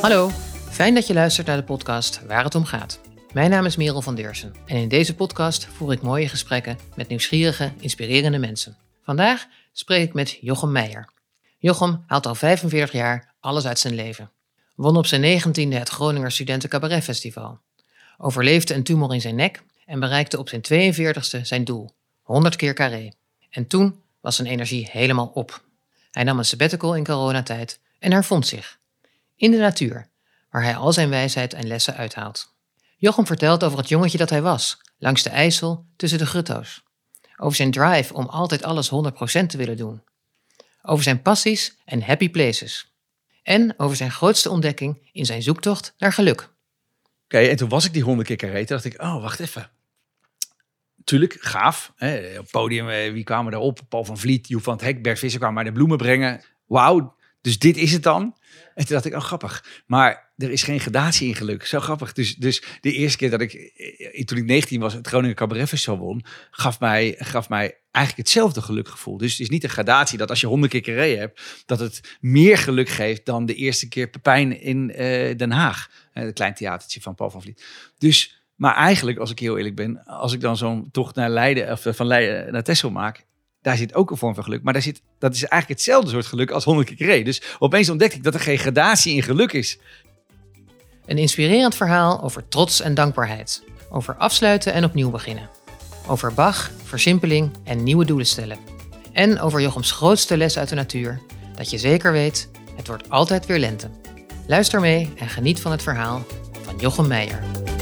Hallo, fijn dat je luistert naar de podcast Waar het om gaat. Mijn naam is Merel van Deursen en in deze podcast voer ik mooie gesprekken met nieuwsgierige, inspirerende mensen. Vandaag spreek ik met Jochem Meijer. Jochem haalt al 45 jaar alles uit zijn leven. Won op zijn negentiende het Groninger Studenten Cabaret Festival. Overleefde een tumor in zijn nek en bereikte op zijn 42ste zijn doel, 100 keer carré. En toen was zijn energie helemaal op. Hij nam een sabbatical in coronatijd en hervond zich. In de natuur, waar hij al zijn wijsheid en lessen uithaalt. Jochem vertelt over het jongetje dat hij was, langs de IJssel tussen de grutto's. Over zijn drive om altijd alles 100% te willen doen. Over zijn passies en happy places. En over zijn grootste ontdekking in zijn zoektocht naar geluk. Oké, en toen was ik die honderd keer dacht ik, oh, wacht even. Tuurlijk, gaaf. Hè? Op het podium, eh, wie kwamen erop? Paul van Vliet, Joep van het Hek, Bert Visser kwamen maar de bloemen brengen. Wauw, dus dit is het dan? En toen dacht ik, oh grappig. Maar er is geen gradatie in geluk. Zo grappig. Dus, dus de eerste keer dat ik, eh, toen ik 19 was, het Groningen Cabaret Festival won, gaf mij, gaf mij eigenlijk hetzelfde gelukgevoel. Dus het is niet een gradatie dat als je honderd keer carré hebt, dat het meer geluk geeft dan de eerste keer Pepijn in eh, Den Haag. Uh, het klein theatertje van Paul van Vliet. Dus, maar eigenlijk, als ik heel eerlijk ben, als ik dan zo'n tocht naar Leiden, of van Leiden naar Texel maak, daar zit ook een vorm van geluk. Maar daar zit, dat is eigenlijk hetzelfde soort geluk als honderd keer carré. Dus opeens ontdekte ik dat er geen gradatie in geluk is. Een inspirerend verhaal over trots en dankbaarheid. Over afsluiten en opnieuw beginnen. Over Bach, versimpeling en nieuwe doelen stellen. En over Jochems grootste les uit de natuur. Dat je zeker weet, het wordt altijd weer lente. Luister mee en geniet van het verhaal van Jochem Meijer.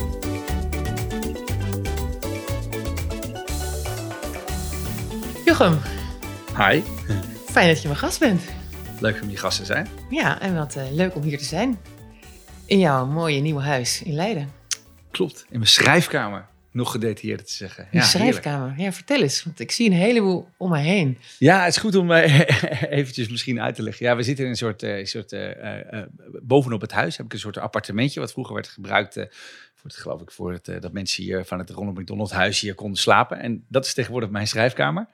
Jochem, Hi. fijn dat je mijn gast bent. Leuk om je gast te zijn. Ja, en wat eh, leuk om hier te zijn. In jouw mooie nieuwe huis in Leiden. Klopt. In mijn schrijfkamer. Nog gedetailleerder te zeggen. Ja, heerlijk. schrijfkamer. Ja, vertel eens, want ik zie een heleboel om me heen. Ja, het is goed om eh, eventjes misschien uit te leggen. Ja, we zitten in een soort, eh, soort bovenop het huis heb ik een soort appartementje wat vroeger werd gebruikt voor het, geloof ik, voor het, eh, dat mensen hier van het Ronald McDonald huis hier konden slapen. En dat is tegenwoordig mijn schrijfkamer.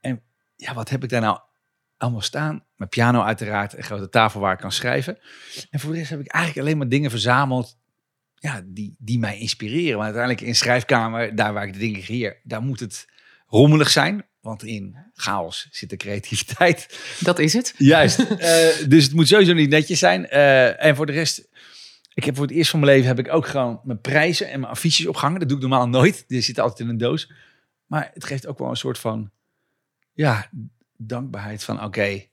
En ja, wat heb ik daar nou allemaal staan? Mijn piano uiteraard, een grote tafel waar ik kan schrijven. En voor de rest heb ik eigenlijk alleen maar dingen verzameld ja, die, die mij inspireren. Maar uiteindelijk in schrijfkamer, daar waar ik de dingen creëer, daar moet het rommelig zijn. Want in chaos zit de creativiteit. Dat is het. Juist. Eh, dus het moet sowieso niet netjes zijn. Eh, en voor de rest, ik heb voor het eerst van mijn leven heb ik ook gewoon mijn prijzen en mijn affiches opgehangen. Dat doe ik normaal nooit. Die zitten altijd in een doos. Maar het geeft ook wel een soort van, ja, dankbaarheid van oké,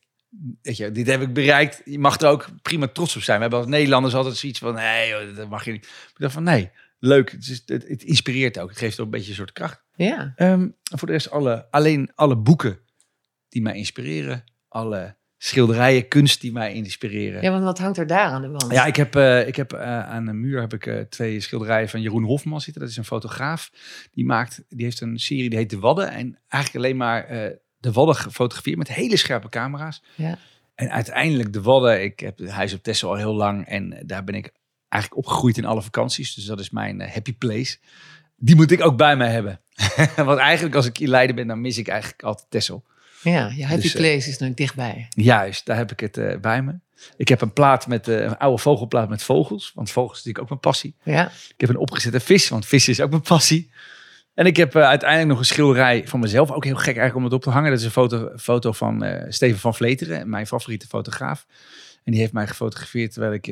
weet je, dit heb ik bereikt. Je mag er ook prima trots op zijn. We hebben als Nederlanders altijd zoiets van, nee, joh, dat mag je niet. Ik dacht van, nee, leuk. Het, is, het, het inspireert ook. Het geeft ook een beetje een soort kracht. Ja. Ehm, en voor de rest alle, alleen alle boeken die mij inspireren. Alle schilderijen, kunst die mij inspireren. ja, want wat hangt er daar aan de wand? Ja, ik heb, eh, ik heb eh, aan de muur heb ik, eh, twee schilderijen van Jeroen Hofman zitten. Dat is een fotograaf. Die, maakt, die heeft een serie die heet De Wadden. En eigenlijk alleen maar de Wadden gefotografeerd met hele scherpe camera's. Ja. En uiteindelijk De Wadden. Ik heb het huis op Texel al heel lang. En daar ben ik eigenlijk opgegroeid in alle vakanties. Dus dat is mijn happy place. Die moet ik ook bij mij hebben. Want eigenlijk als ik in Leiden ben, dan mis ik eigenlijk altijd Texel. Ja, je happy Dus, eh, place is natuurlijk dichtbij. Juist, daar heb ik het eh, bij me. Ik heb een plaat met eh, een oude vogelplaat met vogels. Want vogels is natuurlijk ook mijn passie. Ja. Ik heb een opgezette vis, want vissen is ook mijn passie. En ik heb uiteindelijk nog een schilderij van mezelf. Ook heel gek eigenlijk om het op te hangen. Dat is een foto, foto van Steven van Vleteren, mijn favoriete fotograaf. En die heeft mij gefotografeerd terwijl ik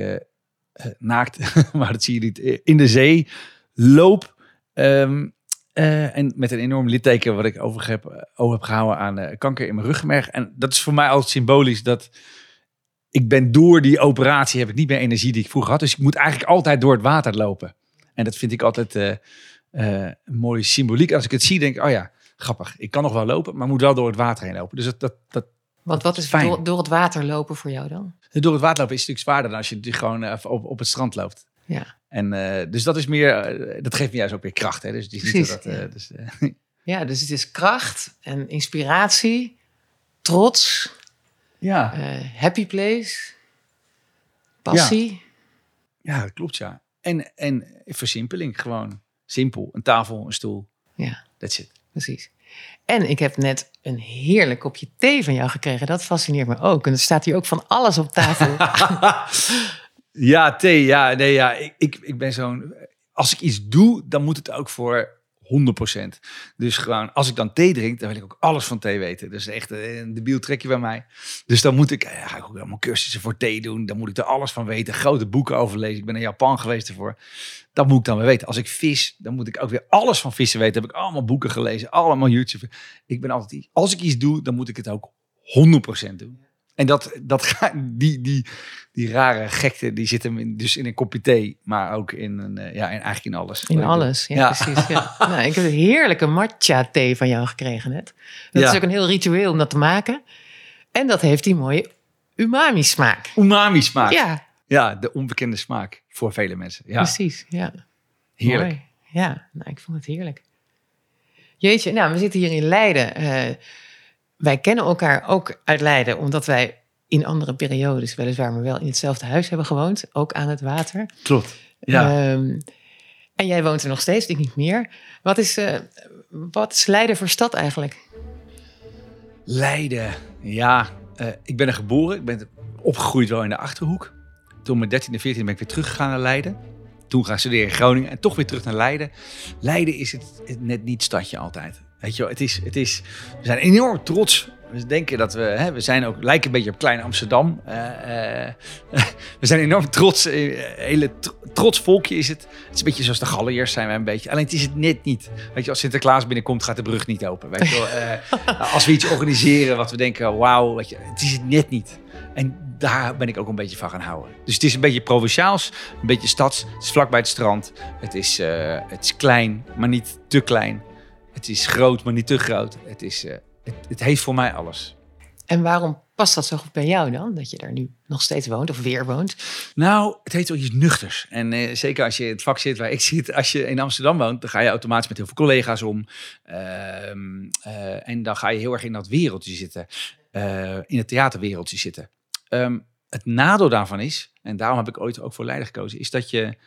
eh, naakt, maar dat zie je niet, in de zee loop. Ehm, eh, en met een enorm litteken wat ik over heb, eh, over heb gehouden aan eh, kanker in mijn ruggenmerg. En dat is voor mij altijd symbolisch dat ik ben door die operatie heb ik niet meer energie die ik vroeger had. Dus ik moet eigenlijk altijd door het water lopen. En dat vind ik altijd eh, een mooie symboliek. Als ik het zie, denk ik, oh ja, grappig. Ik kan nog wel lopen, maar moet wel door het water heen lopen. Dus dat, dat, dat, Want wat is door, door het water lopen voor jou dan? door het water lopen is natuurlijk zwaarder dan als je gewoon op, op het strand loopt. Ja. En eh, dus dat is meer, eh, dat geeft me juist ook weer kracht. Hè? Dus Precies, dat, eh, ja. dus, Ja, dus het is kracht en inspiratie, trots, ja. happy place, passie. ja, dat klopt ja. En, en versimpeling, gewoon simpel. Een tafel, een stoel, Ja, that's it. precies. En ik heb net een heerlijk kopje thee van jou gekregen. Dat fascineert me ook. En er staat hier ook van alles op tafel. Ja, thee. Ja, nee, ja. Ik, ik, ik ben zo'n... Als ik iets doe, dan moet het ook voor 100%. Dus gewoon, als ik dan thee drink, dan wil ik ook alles van thee weten. Dus echt een debiel trekje bij mij. Dus dan moet ik, eh, ga ik ook allemaal cursussen voor thee doen. Dan moet ik er alles van weten. Grote boeken over lezen. Ik ben in Japan geweest ervoor. Dat moet ik dan weer weten. Als ik vis, dan moet ik ook weer alles van vissen weten. Heb ik allemaal boeken gelezen. Allemaal YouTube. Ik ben altijd, als ik iets doe, dan moet ik het ook 100% doen. En dat, dat, ga- die, die, die rare gekte, die zit hem in, dus in een kopje thee, maar ook in, een, eh, ja, in, eigenlijk in alles. In alles, ja, Ja. precies. Ja. nou, ik heb een heerlijke matcha thee van jou gekregen net. Dat Ja. is ook een heel ritueel om dat te maken. En dat heeft die mooie umami smaak. Umami smaak. Ja, Ja, de onbekende smaak voor vele mensen. Ja, precies. Ja. heerlijk. Mooi. Ja, nou, ik vond het heerlijk. Jeetje, nou, we zitten hier in Leiden. Eh, wij kennen elkaar ook uit Leiden, omdat wij in andere periodes, weliswaar, maar wel in hetzelfde huis hebben gewoond. Ook aan het water. Klopt. Ja. Ehm, en jij woont er nog steeds, ik niet meer. Wat is, eh, wat is Leiden voor stad eigenlijk? Leiden. Ja, eh, ik ben er geboren. Ik ben opgegroeid wel in de Achterhoek. Toen mijn 13e, 14e ben ik weer teruggegaan naar Leiden. Toen gaan studeren in Groningen en toch weer terug naar Leiden. Leiden is het, het net niet stadje altijd. Weet je wel, het is, het is, we zijn enorm trots. We denken dat we, hè, we zijn ook, lijken een beetje op klein Amsterdam. Eh, eh, we zijn enorm trots. eh, hele tr- trots volkje is het. Het is een beetje zoals de Galliërs zijn wij een beetje. Alleen het is het net niet. Weet je, als Sinterklaas binnenkomt, gaat de brug niet open. Weet je wel. Als we iets organiseren wat we denken, wauw, weet je, het is het net niet. En daar ben ik ook een beetje van gaan houden. Dus het is een beetje provinciaals, een beetje stads. Het is vlakbij het strand. Het is, het is klein, maar niet te klein. Het is groot, maar niet te groot. Het, is, eh, het, het heeft voor mij alles. En waarom past dat zo goed bij jou dan? Dat je daar nu nog steeds woont of weer woont? Nou, het heeft ook iets nuchters. En eh, zeker als je in het vak zit waar ik zit, als je in Amsterdam woont, dan ga je automatisch met heel veel collega's om. Ehm, eh, en dan ga je heel erg in dat wereldje zitten, in het theaterwereldje zitten. Ehm, het nadeel daarvan is, en daarom heb ik ooit ook voor Leiden gekozen, is dat je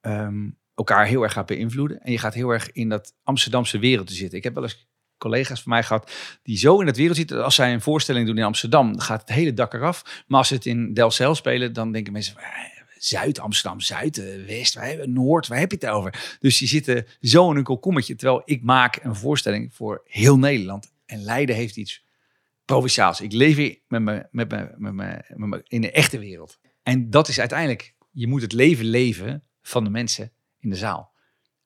ehm, elkaar heel erg gaat beïnvloeden. En je gaat heel erg in dat Amsterdamse wereldje zitten. Ik heb wel eens collega's van mij gehad die zo in het wereld zitten. dat Als zij een voorstelling doen in Amsterdam, dan gaat het hele dak eraf. Maar als ze het in Delfzijl spelen, dan denken mensen... "Eh, Zuid, West, Noord, waar heb je het over? Dus die zitten zo in een kolkommetje. Terwijl ik maak een voorstelling voor heel Nederland. En Leiden heeft iets provinciaals. Ik leef hier met me, met me, met me, met me in de echte wereld. En dat is uiteindelijk, je moet het leven leven van de mensen in de zaal.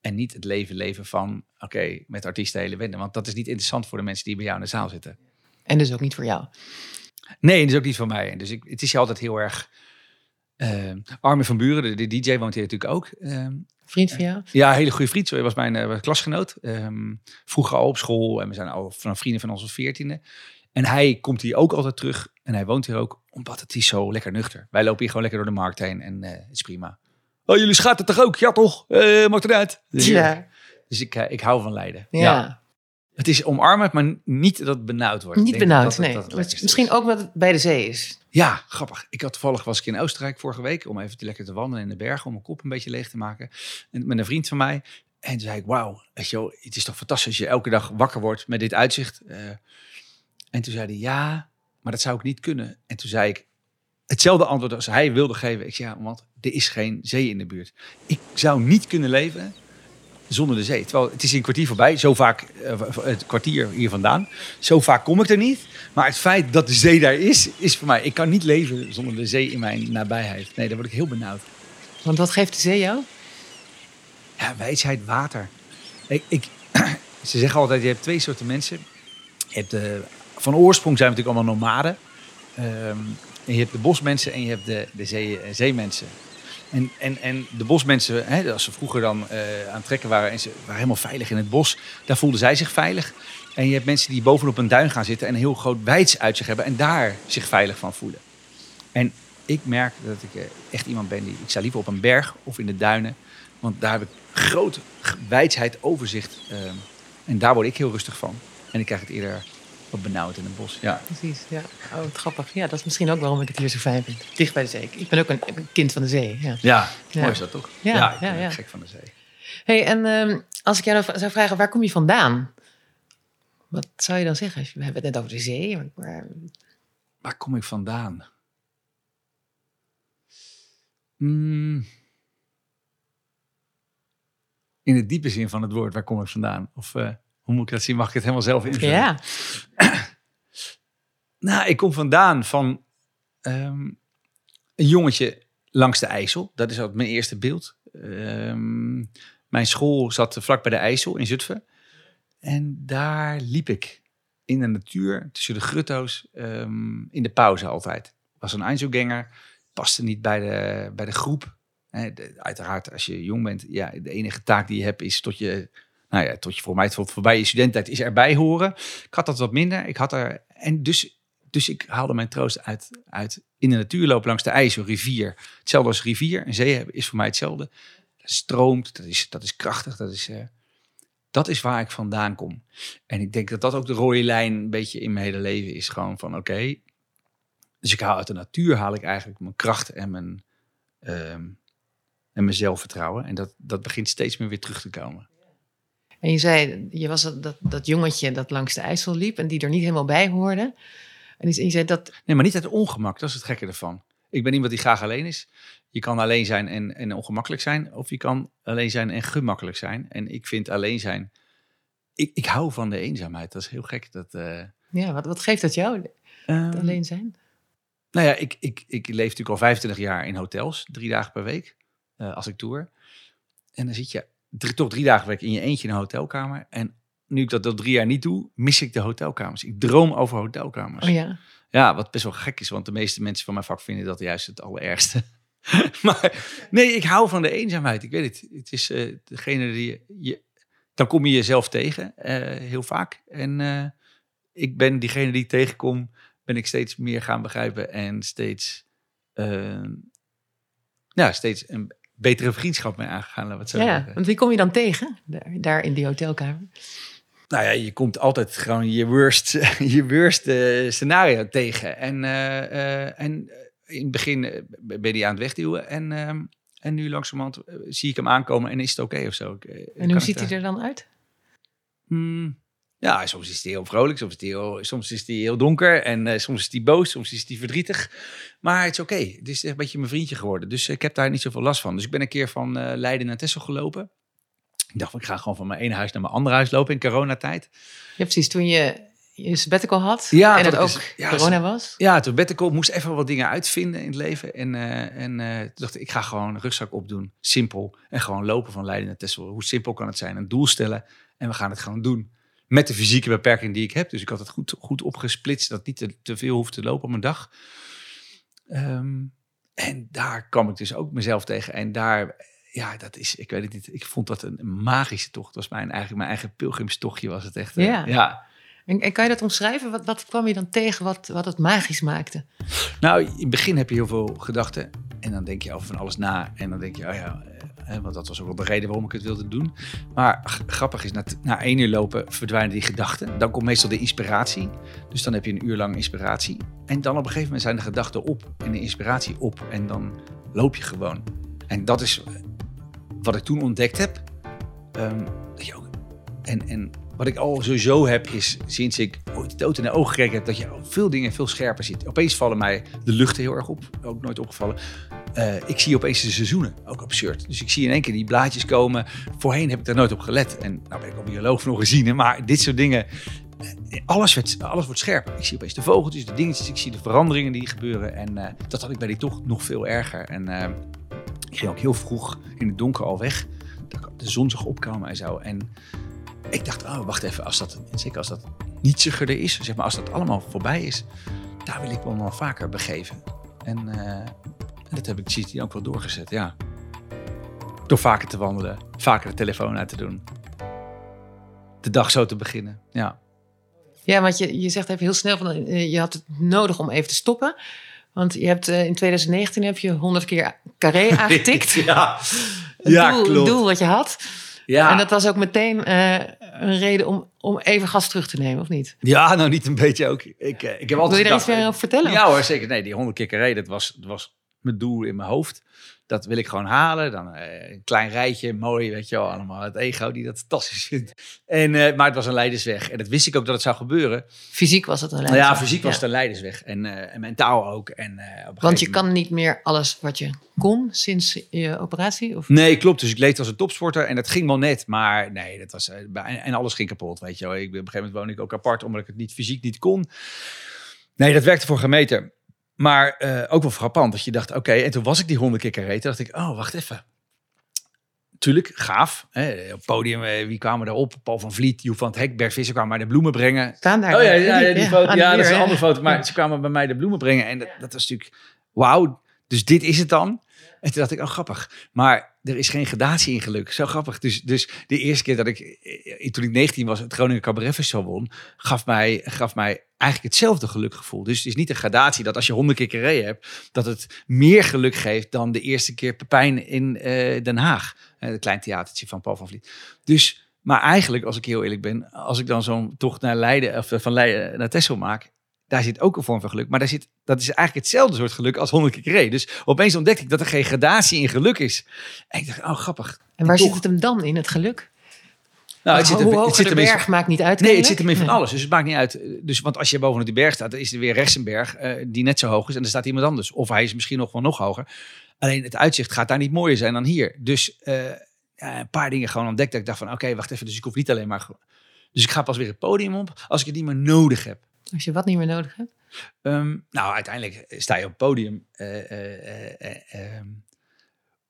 En niet het leven leven van, oké, met artiesten hele wennen. Want dat is niet interessant voor de mensen die bij jou in de zaal zitten. En dus ook niet voor jou. Nee, is ook niet van mij. Dus ik, het is hier altijd heel erg... Armin van Buren, de, de DJ, woont hier natuurlijk ook. Ehm, Vriend van jou? ja, een hele goede vriend. Zo, hij was mijn eh, klasgenoot. Ehm, vroeger al op school. En we zijn al vanaf vrienden van onze veertiende. En hij komt hier ook altijd terug. En hij woont hier ook, omdat het is zo lekker nuchter. Wij lopen hier gewoon lekker door de markt heen. En eh, het is prima. Oh, jullie schatten toch ook? Ja, toch? Eh maakt eruit. Dus, Ja. dus ik, eh, ik hou van Leiden. ja. Het is omarmend, maar niet dat het benauwd wordt. Niet benauwd, dat het- nee. dat het Misschien is. ook het bij de zee is. Ja, grappig. Ik had toevallig was ik in Oostenrijk vorige week om even te lekker te wandelen in de bergen om mijn kop een beetje leeg te maken. En met een vriend van mij. En toen zei ik, wauw, weet je wel, het is toch fantastisch als je elke dag wakker wordt met dit uitzicht. Eh, en toen zei hij, ja, maar dat zou ik niet kunnen. En toen zei ik, hetzelfde antwoord als hij wilde geven. Ik zei, ja, want er is geen zee in de buurt. Ik zou niet kunnen leven zonder de zee. Terwijl het is een kwartier voorbij, zo vaak, eh, het kwartier hier vandaan. Zo vaak kom ik er niet. Maar het feit dat de zee daar is, is voor mij. Ik kan niet leven zonder de zee in mijn nabijheid. Nee, daar word ik heel benauwd. Want wat geeft de zee jou? Ja, wijsheid, water. Ik, ik, ze zeggen altijd, je hebt twee soorten mensen. Je hebt de, van oorsprong zijn we natuurlijk allemaal nomaden. En je hebt de bosmensen en je hebt de, de zee, eh, zeemensen. En, en, en de bosmensen, hè, als ze vroeger dan eh, aan het trekken waren en ze waren helemaal veilig in het bos, daar voelden zij zich veilig. En je hebt mensen die bovenop een duin gaan zitten en een heel groot wijds uit zich hebben en daar zich veilig van voelen. En ik merk dat ik eh, echt iemand ben die, ik sta liever op een berg of in de duinen, want daar heb ik groot wijsheid, overzicht. ehm, en daar word ik heel rustig van. En ik krijg het eerder wat benauwd in het bos. Ja. Precies, ja. Oh, wat grappig. Ja, dat is misschien ook waarom ik het hier zo fijn vind. Dicht bij de zee. Ik ben ook een, een kind van de zee. Ja. Ja, Ja. mooi is dat toch? Ja, ik ja, ben ja. gek van de zee. hey, en ehm, als ik jou nou zou vragen, waar kom je vandaan? Wat zou je dan zeggen? We hebben het net over de zee. Maar, Waar kom ik vandaan? Mm. In de diepe zin van het woord, waar kom ik vandaan? Of eh, hoe moet ik dat zien? Mag ik het helemaal zelf invullen? Ja. Nou, ik kom vandaan van ehm, een jongetje langs de IJssel. Dat is ook mijn eerste beeld. Ehm, mijn school zat vlak bij de IJssel in Zutphen. En daar liep ik in de natuur, tussen de grutto's, ehm, in de pauze altijd. Was een Einzelganger, paste niet bij de, bij de groep. Hè, de- uiteraard, als je jong bent, ja, de enige taak die je hebt is tot je, nou ja, tot je voor mij tot voorbij je studententijd is erbij horen. Ik had dat wat minder. Ik had er, en dus, dus ik haalde mijn troost uit, uit in de natuur lopen langs de IJssel, rivier. Hetzelfde als rivier. Een zee is voor mij hetzelfde. Dat stroomt, dat is, dat is krachtig, dat is... eh, dat is waar ik vandaan kom. En ik denk dat dat ook de rode lijn een beetje in mijn hele leven is. Gewoon van oké. dus ik haal uit de natuur haal ik eigenlijk mijn kracht en mijn, ehm, en mijn zelfvertrouwen. En dat, dat begint steeds meer weer terug te komen. En je zei, je was dat, dat, dat jongetje dat langs de IJssel liep en die er niet helemaal bij hoorde. En je zei dat, Nee, maar niet uit ongemak. Dat is het gekke ervan. Ik ben iemand die graag alleen is. Je kan alleen zijn en, en ongemakkelijk zijn. Of je kan alleen zijn en gemakkelijk zijn. En ik vind alleen zijn... Ik, ik hou van de eenzaamheid. Dat is heel gek. Dat, eh, ja, wat, wat geeft dat jou, ehm, alleen zijn? Nou ja, ik, ik, ik leef natuurlijk al 25 jaar in hotels, drie dagen per week, eh, als ik tour. En dan zit je drie, toch drie dagen week in je eentje in een hotelkamer. En nu ik dat al drie jaar niet doe, mis ik de hotelkamers. Ik droom over hotelkamers. Oh ja. Ja, wat best wel gek is, want de meeste mensen van mijn vak vinden dat juist het allerergste. maar nee, ik hou van de eenzaamheid. Ik weet het. Het is eh, degene die je... Dan kom je jezelf tegen, eh, heel vaak. En eh, ik ben diegene die ik tegenkom, ben ik steeds meer gaan begrijpen. En steeds, ja, steeds een betere vriendschap mee aangegaan, we het zo ja, zeggen. want wie kom je dan tegen, daar, daar in die hotelkamer? Nou ja, je komt altijd gewoon je worst, je worst eh, scenario tegen. En, eh, eh, en in het begin ben je aan het wegduwen. En, ehm, en nu langzamerhand zie ik hem aankomen en is het oké of zo. En hoe ziet daar- hij er dan uit? Hmm, ja, soms is hij heel vrolijk, soms is hij heel, soms is hij heel donker. En eh, soms is hij boos, soms is hij verdrietig. Maar het is oké. Het is echt een beetje mijn vriendje geworden. Dus ik heb daar niet zoveel last van. Dus ik ben een keer van eh, Leiden naar Texel gelopen. Ik dacht, van, ik ga gewoon van mijn ene huis naar mijn andere huis lopen in coronatijd. Ja, precies. Toen je je sabbatical had Ja, en het dat ook is- ja, corona was. Ja, toen op, moest even wat dingen uitvinden in het leven. En, eh, en toen dacht ik, ik ga gewoon een rugzak opdoen. Simpel. En gewoon lopen van Leiden naar Texel. Hoe simpel kan het zijn? Een doel stellen. En we gaan het gewoon doen. Met de fysieke beperking die ik heb. Dus ik had het goed, goed opgesplitst. Dat niet te, te veel hoeft te lopen op een dag. Ehm, en daar kwam ik dus ook mezelf tegen. En daar, ja, dat is, ik weet het niet. Ik vond dat een magische tocht. Dat was mijn, eigenlijk mijn eigen pilgrimstochtje was het echt. eh, Ja. ja. En, en kan je dat omschrijven? Wat, wat kwam je dan tegen wat, wat het magisch maakte? Nou, in het begin heb je heel veel gedachten. En dan denk je over van alles na. En dan denk je, oh ja, eh, want dat was ook wel de reden waarom ik het wilde doen. Maar grappig is, na, na één uur lopen verdwijnen die gedachten. Dan komt meestal de inspiratie. Dus dan heb je een uur lang inspiratie. En dan op een gegeven moment zijn de gedachten op en de inspiratie op. En dan loop je gewoon. En dat is wat ik toen ontdekt heb. Ook, en, en wat ik al sowieso heb, is sinds ik ooit dood in de ogen gekregen heb, dat je veel dingen veel scherper ziet. Opeens vallen mij de luchten heel erg op. Ook nooit opgevallen. Eh, ik zie opeens de seizoenen. Ook absurd. Dus ik zie in één keer die blaadjes komen. Voorheen heb ik daar nooit op gelet. En nou ben ik al bioloog van origine. Maar dit soort dingen. eh, Alles, werd, alles wordt scherp. Ik zie opeens de vogeltjes, de dingetjes. Ik zie de veranderingen die gebeuren. En eh, dat had ik bij die toch nog veel erger. En ik ging ook heel vroeg in het donker al weg. De zon zag opkomen en zo. En ik dacht, oh, wacht even. Als dat, zeker als dat er is, zeg maar, als dat allemaal voorbij is, daar wil ik me wel vaker begeven. En, eh, en dat heb ik sindsdien ook wel doorgezet, ja. Door vaker te wandelen, vaker de telefoon uit te doen. De dag zo te beginnen, ja. Ja, want je, je zegt even heel snel van eh, je had het nodig om even te stoppen. Want je hebt eh, in 2019 heb je 100 keer carré aangetikt. ja, ja doel, klopt. doel wat je had. Ja. En dat was ook meteen een reden om, om even gas terug te nemen, of niet? ja, nou niet een beetje ook. Ik, eh, ik heb altijd Wil je daar iets meer over vertellen? Ja hoor, zeker. Nee, die 100 keer carré, dat was, dat was mijn doel in mijn hoofd. Dat wil ik gewoon halen. Dan eh, een klein rijtje, mooi, weet je wel, allemaal. Het ego die dat fantastisch vindt. En, eh, maar het was een leidersweg. En dat wist ik ook dat het zou gebeuren. Fysiek was het een Nou ja, fysiek was het een leidersweg. En, eh, en mentaal ook. En, Want je kan niet meer alles wat je kon sinds je operatie? Of? Nee, klopt. Dus ik leefde als een topsporter en dat ging wel net. Maar nee, dat was, en alles ging kapot, weet je wel. Ik, op een gegeven moment woonde ik ook apart, omdat ik het niet fysiek niet kon. Nee, dat werkte voor geen meter. Maar eh, ook wel frappant, dat je dacht, oké. en toen was ik die honderd keer gereden. dacht ik, oh, wacht even. Tuurlijk, gaaf. Hè? Op het podium, eh, wie kwamen erop? Paul van Vliet, Joep van het Hek, Bert Visser kwamen mij de bloemen brengen. Staan daar? Oh ja, ja, ja, die foto, ja dat is een andere foto. Maar ze kwamen bij mij de bloemen brengen. En dat, dat was natuurlijk, wauw, dus dit is het dan. En toen dacht ik, oh grappig. Maar er is geen gradatie in geluk. Zo grappig. Dus, dus de eerste keer dat ik, eh, toen ik 19 was, het Groningen Cabaret Festival won, gaf mij, gaf mij eigenlijk hetzelfde gelukgevoel. Dus het is niet een gradatie dat als je honderd keer gereden hebt, dat het meer geluk geeft dan de eerste keer Pepijn in eh, Den Haag. Eh, het klein theatertje van Paul van Vliet. Dus, maar eigenlijk, als ik heel eerlijk ben, als ik dan zo'n tocht naar Leiden, of van Leiden naar Texel maak, daar zit ook een vorm van geluk. Maar daar zit, dat is eigenlijk hetzelfde soort geluk als honderd keer gereden. Dus opeens ontdekte ik dat er geen gradatie in geluk is. En ik dacht, oh grappig. En waar Toch. zit het hem dan in, het geluk? Nou, het zit Hoe er, het hoger zit de er berg maakt niet uit. Nee, het zit ermee van Nee. alles. Dus het maakt niet uit. Dus, want als je boven die berg staat, dan is er weer rechts een berg eh, die net zo hoog is. En dan staat iemand anders. Of hij is misschien nog wel nog hoger. Alleen het uitzicht gaat daar niet mooier zijn dan hier. Dus eh, ja, een paar dingen gewoon ontdekt. Dat ik dacht van, oké, wacht even. Dus ik hoef niet alleen maar... Dus ik ga pas weer het podium op als ik het niet meer nodig heb. Als je wat niet meer nodig hebt. Ehm, nou, uiteindelijk sta je op het podium. eh, eh, eh, eh, ehm,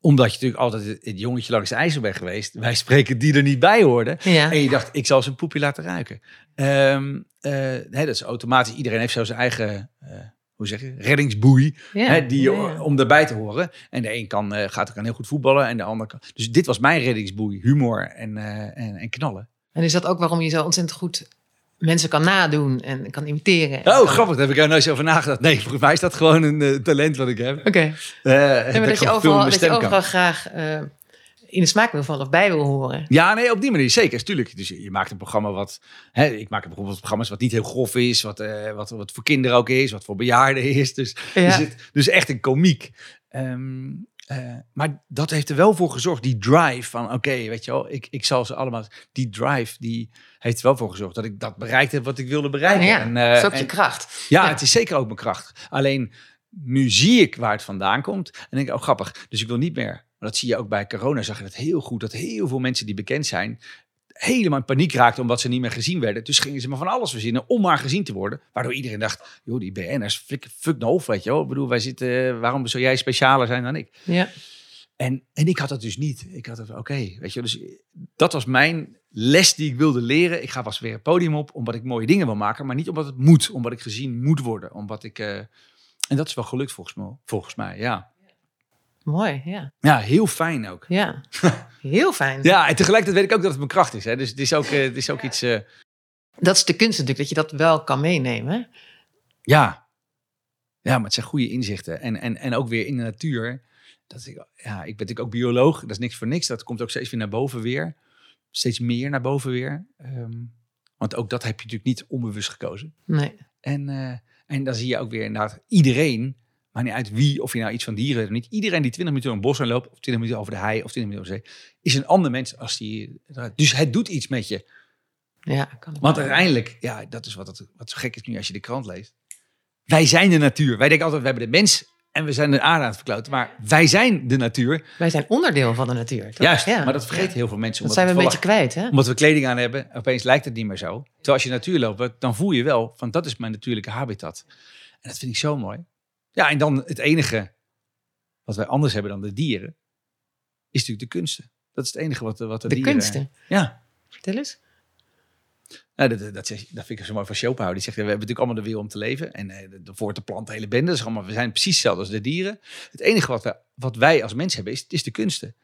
omdat je natuurlijk altijd het, jongetje langs de ijzer bent geweest. Wij spreken die er niet bij hoorden. Ja. En je dacht, ik zal zijn poepje laten ruiken. Ehm, eh, nee, dat is automatisch. Iedereen heeft zo zijn eigen, hoe zeg je, reddingsboei. ja. Hè, die, ja. Om erbij te horen. En de een kan, gaat ook aan heel goed voetballen. En de ander kan. Dus dit was mijn reddingsboei. Humor en, en, en knallen. En is dat ook waarom je zo ontzettend goed mensen kan nadoen en kan imiteren? en Oh, kan- grappig. Daar heb ik er nooit zo over nagedacht. Nee, volgens mij is dat gewoon een eh, talent wat ik heb. Oké. Eh, Nee, maar dat, je overal, dat je overal graag eh, in de smaak wil vallen of bij wil horen. Ja, nee, op die manier zeker, tuurlijk. Dus je je maakt een programma wat, hè, ik maak bijvoorbeeld programma's wat niet heel grof is, wat, eh, wat, wat voor kinderen ook is, wat voor bejaarden is. Dus, Ja. er zit- dus echt een komiek. Ehm, eh, maar dat heeft er wel voor gezorgd, die drive van, oké, weet je wel, ik, ik zal ze allemaal, die drive, die heeft er wel voor gezorgd dat ik dat bereikt heb wat ik wilde bereiken. ja, En, eh, dat is ook je kracht. ja, Ja. het is zeker ook mijn kracht. Alleen nu zie ik waar het vandaan komt. En denk ik, oh grappig. Dus ik wil niet meer. Maar dat zie je ook bij corona. Zag je dat heel goed. Dat heel veel mensen die bekend zijn. Helemaal in paniek raakten omdat ze niet meer gezien werden. Dus gingen ze maar van alles verzinnen om maar gezien te worden. Waardoor iedereen dacht, joh, die BN'ers, fuck, fuck no weet je wel. Ik bedoel, wij zitten, waarom zou jij specialer zijn dan ik? Ja. En, en ik had dat dus niet. Ik had het, oké, weet je, dus dat was mijn les die ik wilde leren. Ik ga pas weer het podium op, omdat ik mooie dingen wil maken, maar niet omdat het moet, omdat ik gezien moet worden, omdat ik, eh, en dat is wel gelukt volgens mij, volgens mij, ja. Mooi, ja. Ja, heel fijn ook. Ja. Heel fijn. Ja, en tegelijkertijd weet ik ook dat het mijn kracht is, hè. Dus het is ook, eh, het is ook iets, eh, Dat is de kunst natuurlijk, dat je dat wel kan meenemen. ja. Ja, maar het zijn goede inzichten. En, en, en ook weer in de natuur. Dat ik, ja, ik ben natuurlijk ook bioloog, dat is niks voor niks. Dat komt ook steeds weer naar boven weer. Steeds meer naar boven weer. Ehm, want ook dat heb je natuurlijk niet onbewust gekozen. Nee. En, eh, en dan zie je ook weer inderdaad iedereen, maar niet uit wie, of je nou iets van dieren hebt of niet. Iedereen die 20 minuten door een bos heen loopt, of 20 minuten over de hei, of 20 minuten over de zee, is een ander mens als die. Dus het doet iets met je. Ja, kan Want uiteindelijk, ja, dat is wat, het, wat zo gek is nu als je de krant leest. Wij zijn de natuur. Wij denken altijd, we hebben de mens en we zijn de aarde aan het verkloten. Maar wij zijn de natuur. Wij zijn onderdeel van de natuur. toch? Juist, Ja. maar dat vergeten Ja. heel veel mensen. Dat zijn we een beetje kwijt, hè? omdat we kleding aan hebben, opeens lijkt het niet meer zo. Terwijl als je natuur loopt, dan voel je wel van dat is mijn natuurlijke habitat. En dat vind ik zo mooi. Ja, en dan het enige wat wij anders hebben dan de dieren, is natuurlijk de kunsten. Dat is het enige wat, wat de, De dieren... kunsten. Ja, Vertel eens. nou, dat, dat, dat, zeg- dat vind ik zo mooi van Schopenhauer. Die zegt, we hebben natuurlijk allemaal de wil om te leven. En eh, voor te planten, hele bende. Is allemaal, we zijn precies hetzelfde als de dieren. Het enige wat, we, wat wij als mens hebben, is, is de kunsten.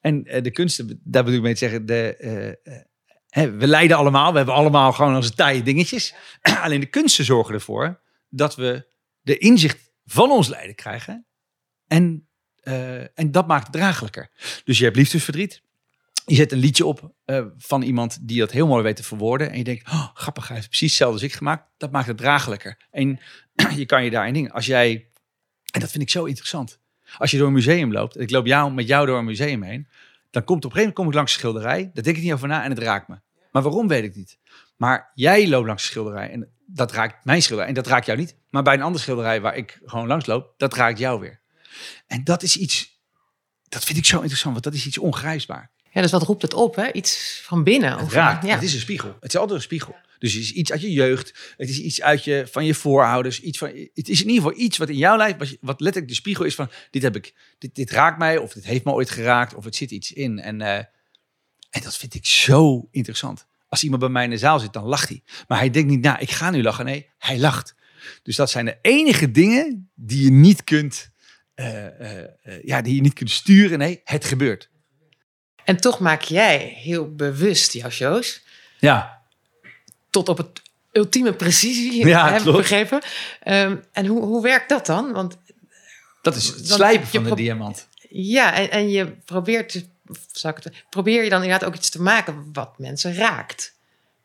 En eh, de kunsten, daar bedoel ik mee te zeggen, de, eh, eh, hè, we lijden allemaal. We hebben allemaal gewoon onze taaie dingetjes. Alleen de kunsten zorgen ervoor dat we de inzicht van ons lijden krijgen. En, eh, en dat maakt het draaglijker. Dus je hebt liefdesverdriet. Je zet een liedje op eh, van iemand die dat heel mooi weet te verwoorden. En je denkt, oh, grappig, hij heeft precies hetzelfde als ik gemaakt. Dat maakt het draaglijker. En je kan je daarin dingen. Als jij, en dat vind ik zo interessant. Als je door een museum loopt, en ik loop jou, met jou door een museum heen, dan komt op een gegeven moment kom ik langs een schilderij, daar denk ik niet over na en het raakt me. Maar waarom weet ik niet. Maar jij loopt langs een schilderij en dat raakt mijn schilderij en dat raakt jou niet. Maar bij een andere schilderij waar ik gewoon langs loop, dat raakt jou weer. En dat is iets, dat vind ik zo interessant, want dat is iets ongrijpbaar. Ja, dus wat roept het op, hè? Iets van binnen. Het raakt. ja. Het is een spiegel. Het is altijd een spiegel. Dus het is iets uit je jeugd. Het is iets uit je, van je voorouders. Iets van, het is in ieder geval iets wat in jouw lijf, wat letterlijk de spiegel is van, dit heb ik, dit, dit raakt mij, of dit heeft me ooit geraakt, of het zit iets in. En, eh, en dat vind ik zo interessant. Als iemand bij mij in de zaal zit, dan lacht hij. Maar hij denkt niet, nou, ik ga nu lachen. Nee, hij lacht. Dus dat zijn de enige dingen die je niet kunt, eh, eh, eh, ja, die je niet kunt sturen. Nee, het gebeurt. En toch maak jij heel bewust jouw shows Ja, tot op het ultieme precisie, Ja, heb ik begrepen. Ehm, en hoe, hoe werkt dat dan? Want dat is het slijpen van de diamant. ja, en, en je probeert, zou ik het, probeer je dan inderdaad ook iets te maken wat mensen raakt.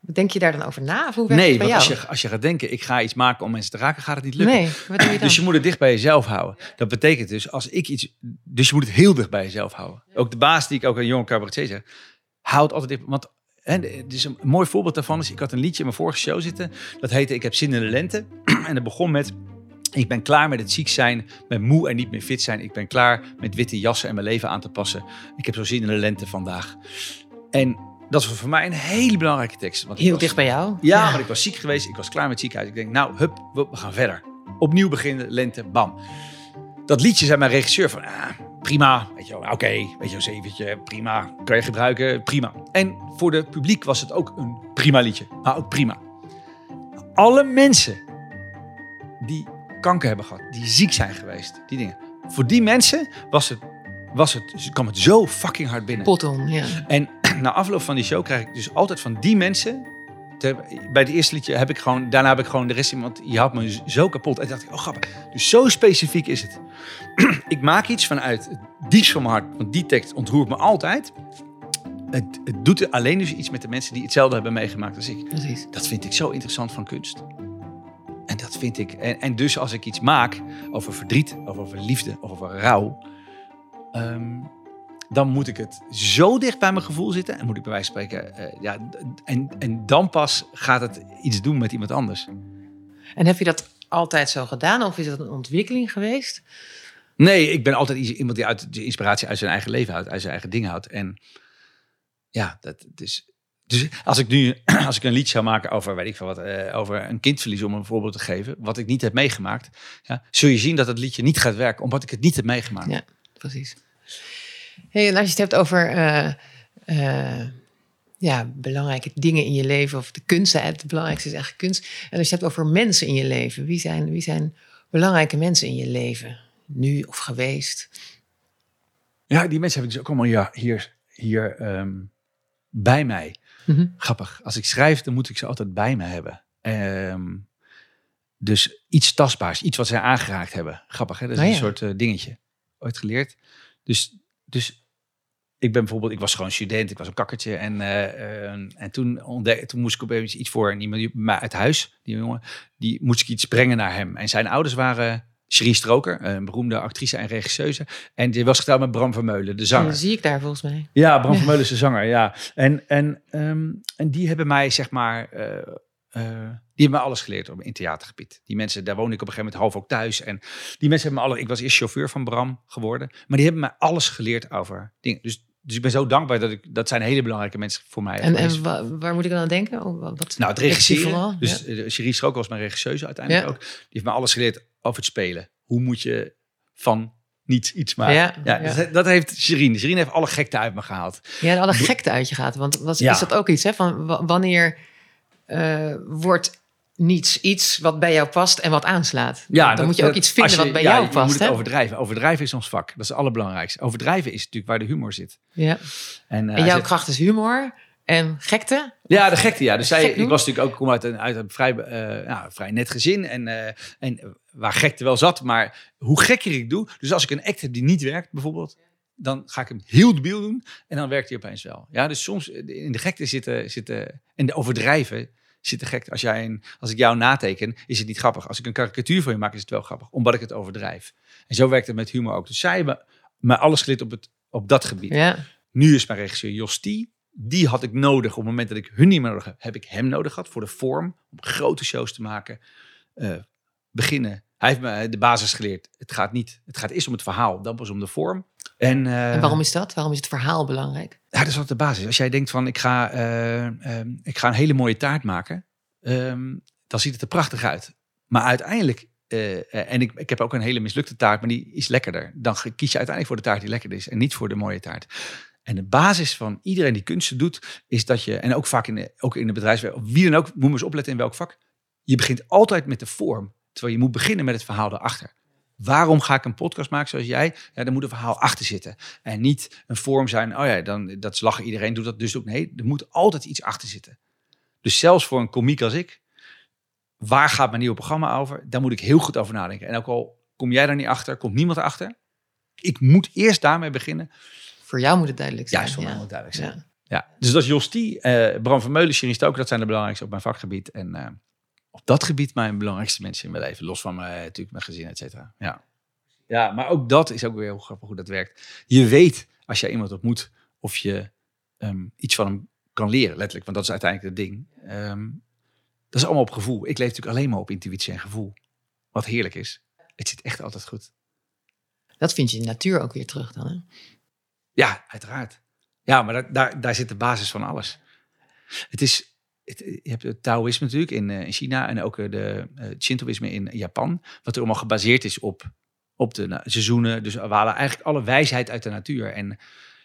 Denk je daar dan over na? Of hoe werkt Nee, het bij want jou? als je, als je gaat denken, ik ga iets maken om mensen te raken, gaat het niet lukken. nee, wat doe je dan? Dus je moet het dicht bij jezelf houden. Dat betekent dus, als ik iets... Dus je moet het heel dicht bij jezelf houden. Ook de baas die ik ook een jonge cabaretier zeg, houd altijd dicht... Want hè, het is een mooi voorbeeld daarvan is, ik had een liedje in mijn vorige show zitten. Dat heette Ik heb zin in de lente. En dat begon met... Ik ben klaar met het ziek zijn, met moe en niet meer fit zijn. Ik ben klaar met witte jassen en mijn leven aan te passen. Ik heb zo zin in de lente vandaag. En dat was voor mij een hele belangrijke tekst. Want Heel was- dicht bij jou? ja, maar ik was ziek geweest. Ik was klaar met het ziekenhuis. Ik denk, nou, hup, we gaan verder. Opnieuw beginnen, lente, bam. Dat liedje zei mijn regisseur van, ah, prima, weet je wel, oké, weet je wel, zeventje, prima, kan je gebruiken, prima. En voor de publiek was het ook een prima liedje, maar ook prima. Alle mensen die kanker hebben gehad, die ziek zijn geweest, die dingen. Voor die mensen was het, was het, kwam het zo fucking hard binnen. Poton, ja. En na afloop van die show krijg ik dus altijd van die mensen. te- bij het eerste liedje heb ik gewoon, daarna heb ik gewoon de rest in, want je had me zo kapot. En dacht ik, oh grappig. Dus zo specifiek is het. ik maak iets vanuit het diepst van mijn hart, want die tekst ontroert me altijd. Het, het doet alleen dus iets met de mensen die hetzelfde hebben meegemaakt als ik. Precies. Dat vind ik zo interessant van kunst. En dat vind ik. En, en dus als ik iets maak over verdriet, of over liefde, of over rouw. ehm, dan moet ik het zo dicht bij mijn gevoel zitten. En moet ik bij wijze van spreken. eh, ja, en, en dan pas gaat het iets doen met iemand anders. En heb je dat altijd zo gedaan? Of is dat een ontwikkeling geweest? Nee, ik ben altijd iemand die uit de inspiratie uit zijn eigen leven houdt, uit zijn eigen dingen houdt. En ja, dat dus. Dus als ik nu, als ik een lied zou maken over, weet ik veel wat, eh, over een kindverlies, om een voorbeeld te geven, wat ik niet heb meegemaakt, ja, zul je zien dat het liedje niet gaat werken, omdat ik het niet heb meegemaakt. Ja. Precies. Hey, en als je het hebt over eh, eh, ja, belangrijke dingen in je leven, of de kunst, het belangrijkste is eigenlijk kunst. En als je het hebt over mensen in je leven, wie zijn, wie zijn belangrijke mensen in je leven? Nu of geweest? Ja, die mensen hebben dus ook allemaal ja, hier, hier ehm, bij mij. Mhm. Grappig. Als ik schrijf, dan moet ik ze altijd bij me hebben. Ehm, dus iets tastbaars, iets wat zij aangeraakt hebben. Grappig, hè? Dat is Oh een soort eh, dingetje. Ooit geleerd. Dus, dus ik ben bijvoorbeeld, ik was gewoon student, ik was een kakkertje. En, eh, eh, en toen, ontdek, toen moest ik opeens iets voor en iemand die- maar uit huis, die jongen, die moest ik iets brengen naar hem. En zijn ouders waren Cherie Stroker, een beroemde actrice en regisseuse. En die was getrouwd met Bram Vermeulen, de zanger. zie ik daar volgens mij. Ja, Bram Ja. Vermeulen is de zanger, ja. En, en, ehm, en die hebben mij, zeg maar, eh, eh, die hebben me alles geleerd op, in theatergebied. Die mensen, daar woonde ik op een gegeven moment half ook thuis. En die mensen hebben me alle, ik was eerst chauffeur van Bram geworden. Maar die hebben mij alles geleerd over dingen. Dus, dus ik ben zo dankbaar dat ik, dat zijn hele belangrijke mensen voor mij. En, en wa- waar moet ik dan aan denken? Oh, wat- Nou, het regisseren. vooral? Dus Ja. ja. Cherie Stroker was mijn regisseuse uiteindelijk Ja. ook. Die heeft me alles geleerd over het spelen. Hoe moet je van niets iets maken. Ja, Ja, ja. Dat, dat heeft Sherine. Sherine heeft alle gekte uit me gehaald. Ja, alle gekte uit je gaat. Want Ja. is dat ook iets, hè? Van wa- wanneer eh, wordt niets iets wat bij jou past en wat aanslaat? Ja, dan dat- moet je ook dat- iets vinden je- wat bij ja, jou je past. moet het hè? overdrijven. Overdrijven is ons vak. Dat is het allerbelangrijkste. Overdrijven is natuurlijk waar de humor zit. Ja. En, eh, En jouw kracht is humor en gekte. Ja, de gekte, ja. Dus zij, ik was natuurlijk ook kom uit een, uit een vrij, eh, nou, vrij net gezin. En, en waar gekte wel zat. Maar hoe gekker ik doe. Dus als ik een act heb die niet werkt, bijvoorbeeld. Dan ga ik hem heel debiel doen. En dan werkt hij opeens wel. Ja, dus soms in de gekte zitten, zitten en de overdrijven Zit te gek. Als, jij een, als ik jou nateken, is het niet grappig. Als ik een karikatuur van je maak, is het wel grappig. Omdat ik het overdrijf. En zo werkt het met humor ook. Dus zij hebben me alles geleerd op, het, op dat gebied. Ja. Nu is mijn regisseur Jos T. Die had ik nodig op het moment dat ik hun niet meer nodig heb. Heb ik hem nodig gehad voor de vorm. Om grote shows te maken. Eh, beginnen. Hij heeft me de basis geleerd. Het gaat niet. Het gaat eerst om het verhaal. Dan pas om de vorm. En, eh, En waarom is dat? Waarom is het verhaal belangrijk? ja, dat is altijd de basis. Als jij denkt van ik ga, eh, ehm, ik ga een hele mooie taart maken, ehm, dan ziet het er prachtig uit. Maar uiteindelijk, eh, eh, en ik, ik heb ook een hele mislukte taart, maar die is lekkerder. Dan kies je uiteindelijk voor de taart die lekker is en niet voor de mooie taart. En de basis van iedereen die kunsten doet, is dat je, en ook vaak in de, ook in de bedrijfswereld, wie dan ook, moet maar eens opletten in welk vak. Je begint altijd met de vorm, terwijl je moet beginnen met het verhaal erachter. Waarom ga ik een podcast maken zoals jij? Ja, daar moet een verhaal achter zitten. En niet een vorm zijn, oh ja, dan, dat is lachen, iedereen doet dat dus ook. Nee, er moet altijd iets achter zitten. Dus zelfs voor een komiek als ik, waar gaat mijn nieuwe programma over? Daar moet ik heel goed over nadenken. En ook al kom jij daar niet achter, komt niemand erachter. Ik moet eerst daarmee beginnen. Voor jou moet het duidelijk zijn. Juist, voor mij ja. moet het duidelijk zijn. Ja. Ja, dus dat is Jos T, eh, Bram van Meulen, Shirin Stoker, dat zijn de belangrijkste op mijn vakgebied. En eh, op dat gebied mijn belangrijkste mensen in mijn leven. Los van mijn, natuurlijk mijn gezin, et cetera. Ja. ja, maar ook dat is ook weer heel grappig hoe dat werkt. Je weet als je iemand ontmoet of je ehm, iets van hem kan leren, letterlijk. Want dat is uiteindelijk het ding. Ehm, dat is allemaal op gevoel. Ik leef natuurlijk alleen maar op intuïtie en gevoel. Wat heerlijk is. Het zit echt altijd goed. Dat vind je in de natuur ook weer terug dan. Hè? Ja, uiteraard. Ja, maar daar, daar, daar zit de basis van alles. Het is, het, je hebt het Taoïsme natuurlijk in, eh, in China en ook eh, de eh, Shintoïsme in Japan. Wat er allemaal gebaseerd is op, op de seizoenen. Dus we halen eigenlijk alle wijsheid uit de natuur. En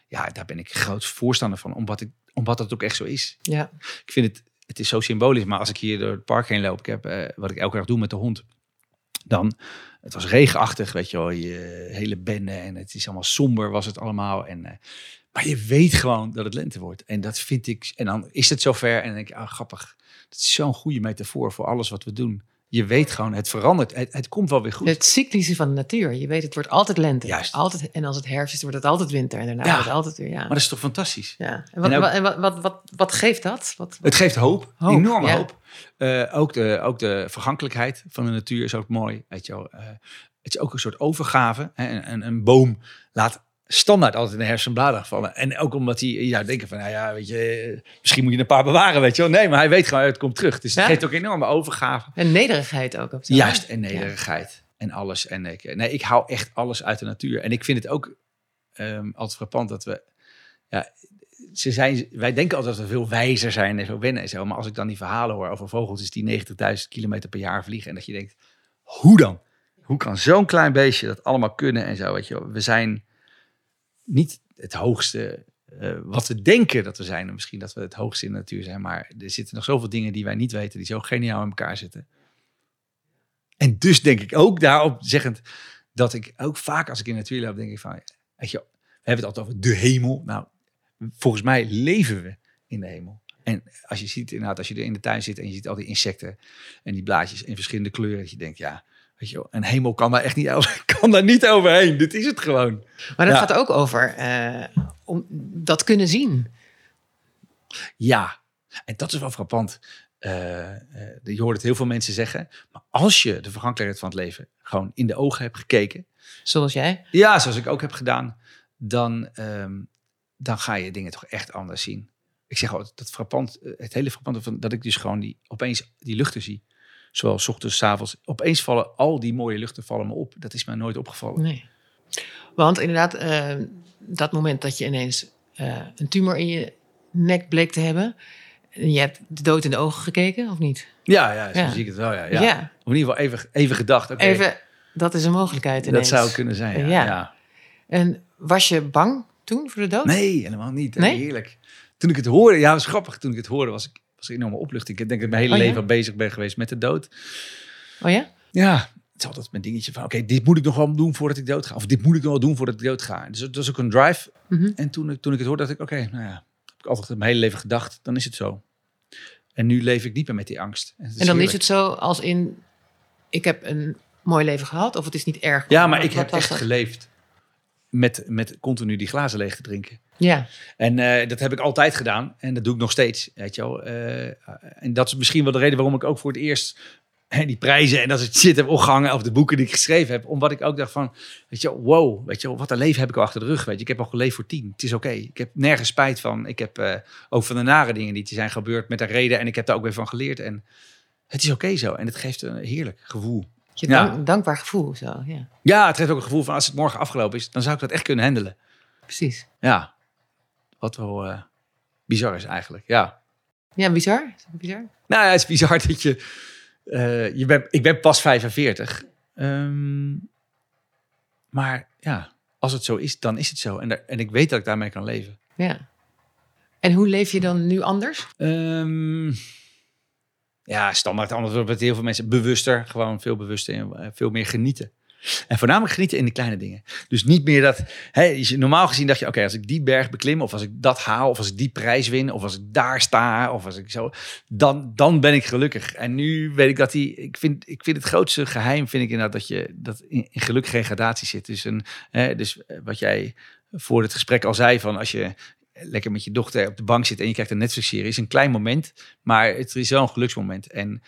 ja, daar ben ik groot voorstander van, omdat, ik, omdat dat ook echt zo is. Ja. Ik vind het, het is zo symbolisch, maar als ik hier door het park heen loop, ik heb, eh, wat ik elke dag doe met de hond, dan, het was regenachtig, weet je wel, je hele bende en het is allemaal somber was het allemaal. En, eh, maar je weet gewoon dat het lente wordt. En dat vind ik, en dan is het zover en dan denk ik, ah grappig, dat is zo'n goede metafoor voor alles wat we doen. Je weet gewoon, het verandert, het, het komt wel weer goed. Het cyclische van de natuur. Je weet, het wordt altijd lente. Juist. Altijd, en als het herfst is, wordt het altijd winter. En daarna Ja. wordt het altijd weer, ja. Maar dat is toch fantastisch? ja. En, wat, En ook- wat, en wat, wat, wat, wat geeft dat? Wat, Het geeft hoop, Hoop, enorme ja. hoop. Eh, ook, de, ook de vergankelijkheid van de natuur is ook mooi. Weet je wel. Eh, het is ook een soort overgave. Hè? Een, een, een boom laat standaard altijd in de herfst zijn bladeren vallen. En ook omdat hij, ja, denken van, nou ja, weet je, misschien moet je een paar bewaren, weet je wel. Nee, maar hij weet gewoon, het komt terug. Dus het Ja. geeft ook enorme overgave. en nederigheid ook. Zo, Juist, en nederigheid. En alles. En ik, nee, ik hou echt alles uit de natuur. En ik vind het ook ehm, altijd frappant dat we, ja, ze zijn, wij denken altijd dat we veel wijzer zijn en zo wennen en zo. Maar als ik dan die verhalen hoor over vogeltjes die 90.000 kilometer per jaar vliegen. En dat je denkt, hoe dan? Hoe kan zo'n klein beestje dat allemaal kunnen en zo? Weet je wel? We zijn niet het hoogste eh, wat we denken dat we zijn. En misschien dat we het hoogste in de natuur zijn. Maar er zitten nog zoveel dingen die wij niet weten, die zo geniaal in elkaar zitten. En dus denk ik ook daarop zeggend dat ik ook vaak als ik in de natuur loop, denk ik van, weet je, we hebben het altijd over de hemel. Nou, volgens mij leven we in de hemel. En als je ziet, inderdaad, als je er in de tuin zit en je ziet al die insecten en die blaadjes in verschillende kleuren, dat je denkt, ja, weet je wel, een hemel kan daar echt niet, over, kan daar niet overheen. Dit is het gewoon. Maar dat Ja. gaat ook over eh, om dat kunnen zien. Ja, en dat is wel frappant. Eh, eh, je hoort het heel veel mensen zeggen. Maar als je de vergankelijkheid van het leven gewoon in de ogen hebt gekeken. Zoals jij. Ja, zoals ik ook heb gedaan. Dan, ehm, dan ga je dingen toch echt anders zien. Ik zeg altijd, dat frappant, het hele frappante van dat ik dus gewoon die, opeens die luchten zie. Zowel 's ochtends, 's avonds. Opeens vallen al die mooie luchten vallen me op. Dat is mij nooit opgevallen. Nee. Want inderdaad, eh, dat moment dat je ineens eh, een tumor in je nek bleek te hebben. En je hebt de dood in de ogen gekeken, of niet? Ja, ja, zo Ja. zie ik het wel. Ja, Ja. ja. Of in ieder geval even, even gedacht. Even, dat is een mogelijkheid dat ineens. zou kunnen zijn. Ja. Ja. ja. En was je bang toen voor de dood? Nee, helemaal niet. Nee? Heerlijk. Toen ik het hoorde, ja, was grappig. Toen ik het hoorde, was ik was een enorme opluchting. Ik denk dat ik mijn hele Oh, ja? leven bezig ben geweest met de dood. Oh ja? Ja, het is altijd mijn dingetje van, oké, dit moet ik nog wel doen voordat ik dood ga. Of dit moet ik nog wel doen voordat ik dood ga. Dus dat was ook een drive. Mhm. En toen ik, toen ik het hoorde, dacht ik, oké, nou ja, heb ik altijd mijn hele leven gedacht, dan is het zo. En nu leef ik niet meer met die angst. En dan heerlijk. is het zo als in, ik heb een mooi leven gehad, of het is niet erg. Ja, maar ik heb echt dat? geleefd. Met, met continu die glazen leeg te drinken. Ja, En eh, dat heb ik altijd gedaan. En dat doe ik nog steeds. Weet je wel. Eh, en dat is misschien wel de reden waarom ik ook voor het eerst die prijzen en dat het shit heb opgehangen. Of de boeken die ik geschreven heb. Omdat ik ook dacht van, weet je wow. Weet je wat een leven heb ik al achter de rug. Weet je. Ik heb al geleefd voor tien. Het is oké. Ik heb nergens spijt van. Ik heb eh, ook van de nare dingen die zijn gebeurd met een reden. En ik heb daar ook weer van geleerd. En het is oké zo. En het geeft een heerlijk gevoel. Je Ja. dank- dankbaar gevoel zo. Ja, Ja, het geeft ook een gevoel van als het morgen afgelopen is. Dan zou ik dat echt kunnen handelen. precies. Ja. Wat wel eh, bizar is eigenlijk. Ja. Ja, bizar. Is dat bizar? Nou ja, het is bizar dat je... eh, je bent, ik ben pas 45. Ehm, maar ja, als het zo is, dan is het zo. En, daar- en ik weet dat ik daarmee kan leven. Ja. En hoe leef je dan nu anders? Ehm, ja, standaard antwoord met heel veel mensen. Bewuster, gewoon veel bewuster en eh, veel meer genieten. En voornamelijk genieten in de kleine dingen. Dus niet meer dat... Hè, normaal gezien dacht je, oké, als ik die berg beklim... of als ik dat haal, of als ik die prijs win... of als ik daar sta, of als ik zo... dan, dan ben ik gelukkig. En nu weet ik dat die... Ik vind, ik vind het grootste geheim, vind ik inderdaad... dat je dat in, in geluk gradatie zit. Dus, een, hè, dus eh, wat jij voor het gesprek al zei... van als je lekker met je dochter op de bank zit... en je krijgt een Netflix-serie... is een klein moment, maar het is wel een geluksmoment. En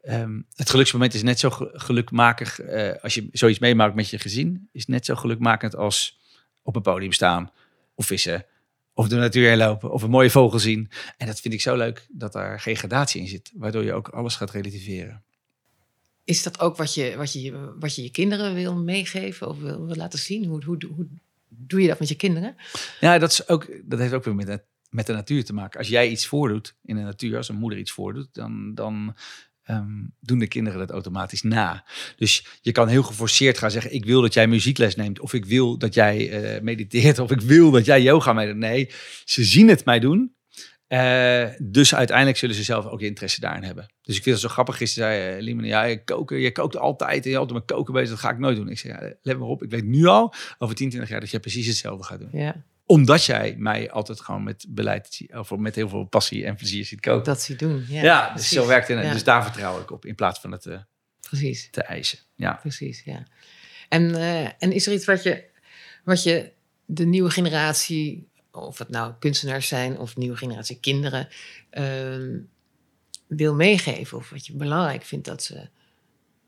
Ehm, het geluksmoment is net zo ge- gelukmakig eh, als je zoiets meemaakt met je gezin. Is net zo gelukmakend als op een podium staan of vissen. Of de natuur lopen of een mooie vogel zien. En dat vind ik zo leuk dat daar geen gradatie in zit. Waardoor je ook alles gaat relativeren. Is dat ook wat je wat je, wat je, je kinderen wil meegeven of wil laten zien? Hoe, hoe, hoe doe je dat met je kinderen? Ja, dat, is ook, dat heeft ook weer met, het- met de natuur te maken. Als jij iets voordoet in de natuur, als een moeder iets voordoet, dan, dan ehm, doen de kinderen dat automatisch na. Dus je kan heel geforceerd gaan zeggen: Ik wil dat jij muziekles neemt, of ik wil dat jij eh, mediteert, of ik wil dat jij yoga meedoet. Nee, ze zien het mij doen. Eh, dus uiteindelijk zullen ze zelf ook interesse daarin hebben. Dus ik vind het zo grappig. Gisteren zei uh, Limon, ja, je, koken, je kookt altijd en je altijd met koken bezig. Dat ga ik nooit doen. Ik zei, ja, let maar op. Ik weet nu al, over 10, 20 jaar, dat jij precies hetzelfde gaat doen Ja, omdat jij mij altijd gewoon met beleid, of met heel veel passie en plezier ziet koken. dat ze doen. Ja, Ja, dus zo werkt het. Ja, Dus daar vertrouw ik op in plaats van het eh, Precies. te eisen. Ja. Precies, ja. En, eh, en is er iets wat je, wat je de nieuwe generatie, of het nou kunstenaars zijn of nieuwe generatie kinderen, ehm, wil meegeven? Of wat je belangrijk vindt dat ze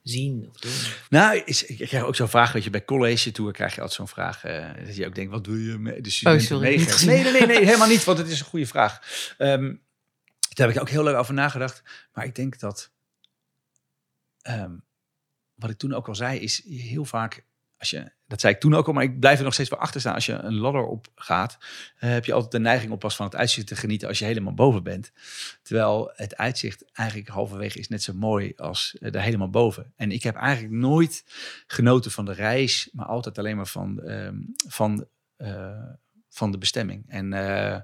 zien of doen? Nou, is, ik krijg ook zo'n vraag, weet je, bij college tour krijg je altijd zo'n vraag. eh, dat je ook denkt, wat doe je met de studenten meegeven? gezien. Nee, nee, nee, nee, helemaal niet, want het is een goede vraag. Ehm, daar heb ik ook heel leuk over nagedacht. Maar ik denk dat, ehm, wat ik toen ook al zei, is heel vaak, als je, dat zei ik toen ook al, maar ik blijf er nog steeds wel achter staan. Als je een ladder op gaat, eh, heb je altijd de neiging om pas van het uitzicht te genieten als je helemaal boven bent. Terwijl het uitzicht eigenlijk halverwege is net zo mooi als eh, daar helemaal boven. En ik heb eigenlijk nooit genoten van de reis, maar altijd alleen maar van, ehm, van, eh, van de bestemming. En eh,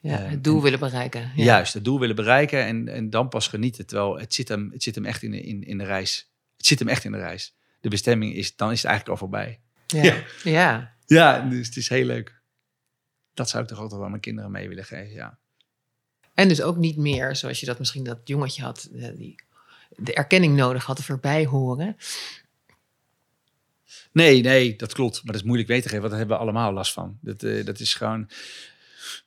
Ja, Eh, het doel en- willen bereiken. Ja. juist het doel willen bereiken en, en dan pas genieten. Terwijl het zit hem, het zit hem echt in de, in, in de reis. Het zit hem echt in de reis. De bestemming is, dan is het eigenlijk al voorbij. Ja. Ja. ja. Dus het is heel leuk. Dat zou ik toch altijd wel mijn kinderen mee willen geven, ja. En dus ook niet meer, zoals je dat misschien dat jongetje had, eh, die de erkenning nodig had, of erbij horen. Nee, nee, dat klopt. Maar dat is moeilijk weten te geven, want daar hebben we allemaal last van. Dat, eh, dat is gewoon...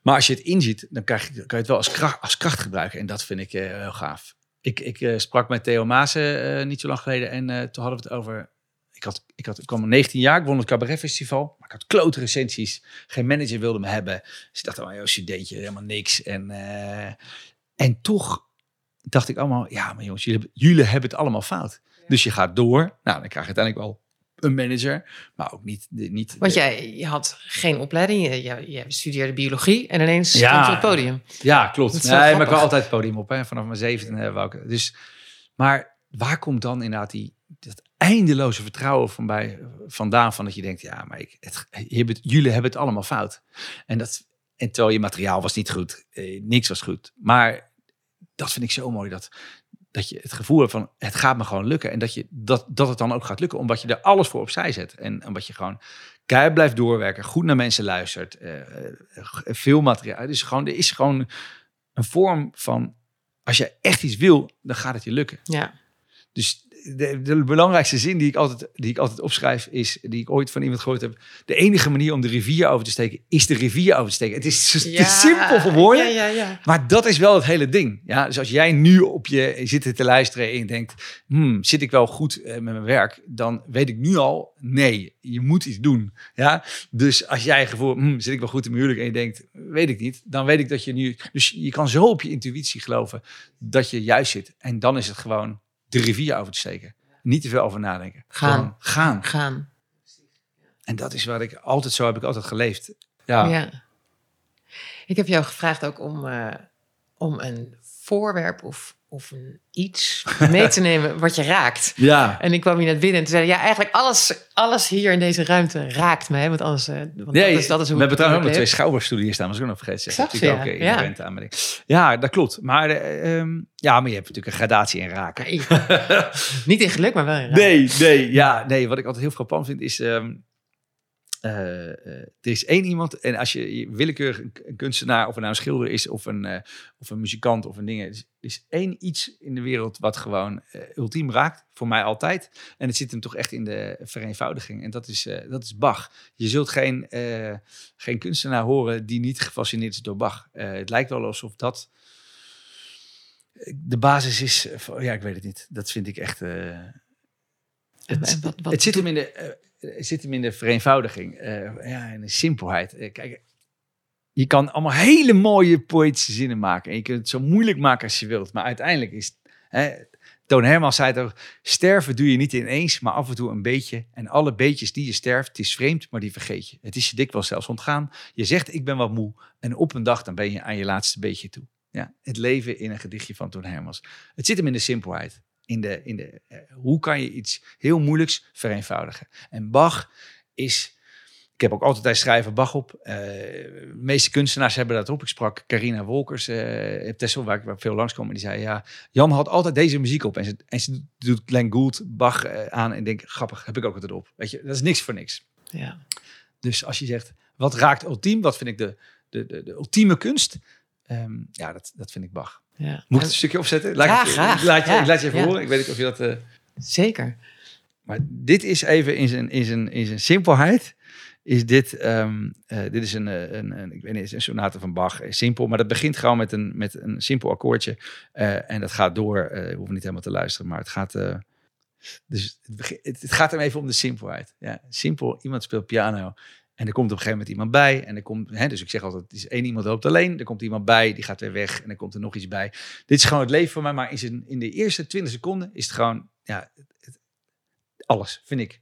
Maar als je het inziet, dan krijg je, kan je het wel als kracht, als kracht gebruiken. En dat vind ik eh, heel gaaf. Ik, ik sprak met Theo Maassen niet zo lang geleden. En toen hadden we het over... Ik, had, ik, had, ik kwam 19 jaar, ik won het Cabaret Festival. Maar ik had klote recensies. Geen manager wilde me hebben. Dus ik dacht, oh, joh, studentje, helemaal niks. En, eh, en toch dacht ik allemaal... Ja, maar jongens, jullie, hebben- jullie hebben het allemaal fout. Dus je gaat door. Nou, dan krijg je uiteindelijk wel een manager. Maar ook niet... niet Want de- jij je had geen opleiding, je, je, je studeerde biologie en ineens Ja. stond je op het podium. Ja, klopt. Nee, maar ik grappig. altijd het podium op. Hè. Vanaf mijn zevende wou ik... Dus, maar waar komt dan inderdaad die, eindeloze vertrouwen van bij, vandaan? Van dat je denkt, ja, maar ik, het, het- jullie hebben het allemaal fout. En, dat, en terwijl je materiaal was niet goed. Eh, niks was goed. Maar dat vind ik zo mooi. Dat, dat je het gevoel hebt van, het gaat me gewoon lukken. En dat, je, dat, dat het dan ook gaat lukken. Omdat je er alles voor opzij zet. En omdat je gewoon keihard blijft doorwerken. Goed naar mensen luistert. eh, eh, veel materiaal. Dus gewoon, er is gewoon een vorm van, als je echt iets wil, dan gaat het je lukken. Ja, Dus de, de belangrijkste zin die ik, altijd, die ik altijd opschrijf is, die ik ooit van iemand gehoord heb. De enige manier om de rivier over te steken, is de rivier over te steken. Het is, simpel voor ja, ja. maar dat is wel het hele ding. Ja, dus als jij nu op je zit te luisteren en je denkt, hmm, zit ik wel goed eh, met mijn werk? Dan weet ik nu al, nee, je moet iets doen. Ja, dus als jij gevoel, hmm, zit ik wel goed in mijn huwelijk? En je denkt, weet ik niet. Dan weet ik dat je nu, dus je kan zo op je intuïtie geloven dat je juist zit. En dan is het gewoon de rivier over te steken. Niet te veel over nadenken. Gaan. Gewoon gaan. Gaan. En dat is wat ik altijd, zo heb ik altijd geleefd. Ja. Ja. Ik heb jou gevraagd ook om, eh, om een voorwerp of, of een iets mee te nemen wat je raakt. Ja. En ik kwam hier net binnen en toen zei ja, eigenlijk alles, alles hier in deze ruimte raakt mij. Want alles, eh, want Nee, dat is, dat is hoe we hebben trouwens ook nog twee schouderstoelen hier staan. Was ik nog vergeten. ja. ook eh, Ja. ding. Ja, dat klopt. Maar, eh, ehm, ja, maar je hebt natuurlijk een gradatie in raken. Nee. Niet in geluk, maar wel in raak. Nee, nee, ja, nee. Wat ik altijd heel frappant vind is. ehm, eh, eh, er is één iemand, en als je, willekeurig een, kunstenaar, of nou een schilder is, of een, eh, of een muzikant, of een ding, er is, is één iets in de wereld wat gewoon ultiem raakt, voor mij altijd. En het zit hem toch echt in de vereenvoudiging, en dat is, dat is Bach. Je zult geen, geen kunstenaar horen die niet gefascineerd is door Bach. Het lijkt wel alsof dat de basis is. ja, ik weet het niet. Dat vind ik echt. het, en wat- wat het zit hem in de, zit hem in de vereenvoudiging. eh, ja, in de simpelheid. Eh, kijk, je kan allemaal hele mooie poëtische zinnen maken. En je kunt het zo moeilijk maken als je wilt. Maar uiteindelijk is... Hè, Toon Hermans zei toch... Sterven doe je niet ineens, maar af en toe een beetje. En alle beetjes die je sterft, het is vreemd, maar die vergeet je. Het is je dikwijls zelfs ontgaan. Je zegt, ik ben wat moe. En op een dag, dan ben je aan je laatste beetje toe. Ja, het leven in een gedichtje van Toon Hermans. Het zit hem in de simpelheid. In de, in de, eh, hoe kan je iets heel moeilijks vereenvoudigen? En Bach is... Ik heb ook altijd bij schrijven Bach op. Eh, de meeste kunstenaars hebben dat op. Ik sprak Carina Wolkers eh op Texel, waar ik waar veel langskom. En die zei, ja, Jan had altijd deze muziek op. En ze, en ze doet Glenn Gould, Bach aan. En denk, grappig, heb ik ook altijd op. Weet je, dat is niks voor niks. Ja. Dus als je zegt, wat raakt ultiem? Wat vind ik de, de, de, de ultieme kunst? Ehm, ja, dat, dat vind ik Bach. Ja. Moet ik het een stukje opzetten? Laat Ja, ik, graag. Laat je, Ja, ik laat je even ja. horen. Ik weet niet of je dat... eh, Zeker. maar dit is even in zijn, in zijn, in zijn simpelheid. Is dit, ehm, eh, dit is een, eh, een, een, ik weet niet, een sonate van Bach. Simpel, maar dat begint gewoon met een, met een simpel akkoordje. En dat gaat door. eh we hoeven niet helemaal te luisteren, maar het gaat. dus het gaat hem even om de simpelheid. Ja, simpel, iemand speelt piano. En er komt op een gegeven moment iemand bij. En er komt, hè, dus ik zeg altijd, is één iemand loopt alleen. Er komt iemand bij, die gaat weer weg. En dan komt er nog iets bij. Dit is gewoon het leven voor mij. Maar in, in de eerste 20 seconden is het gewoon, ja, het- alles, vind ik.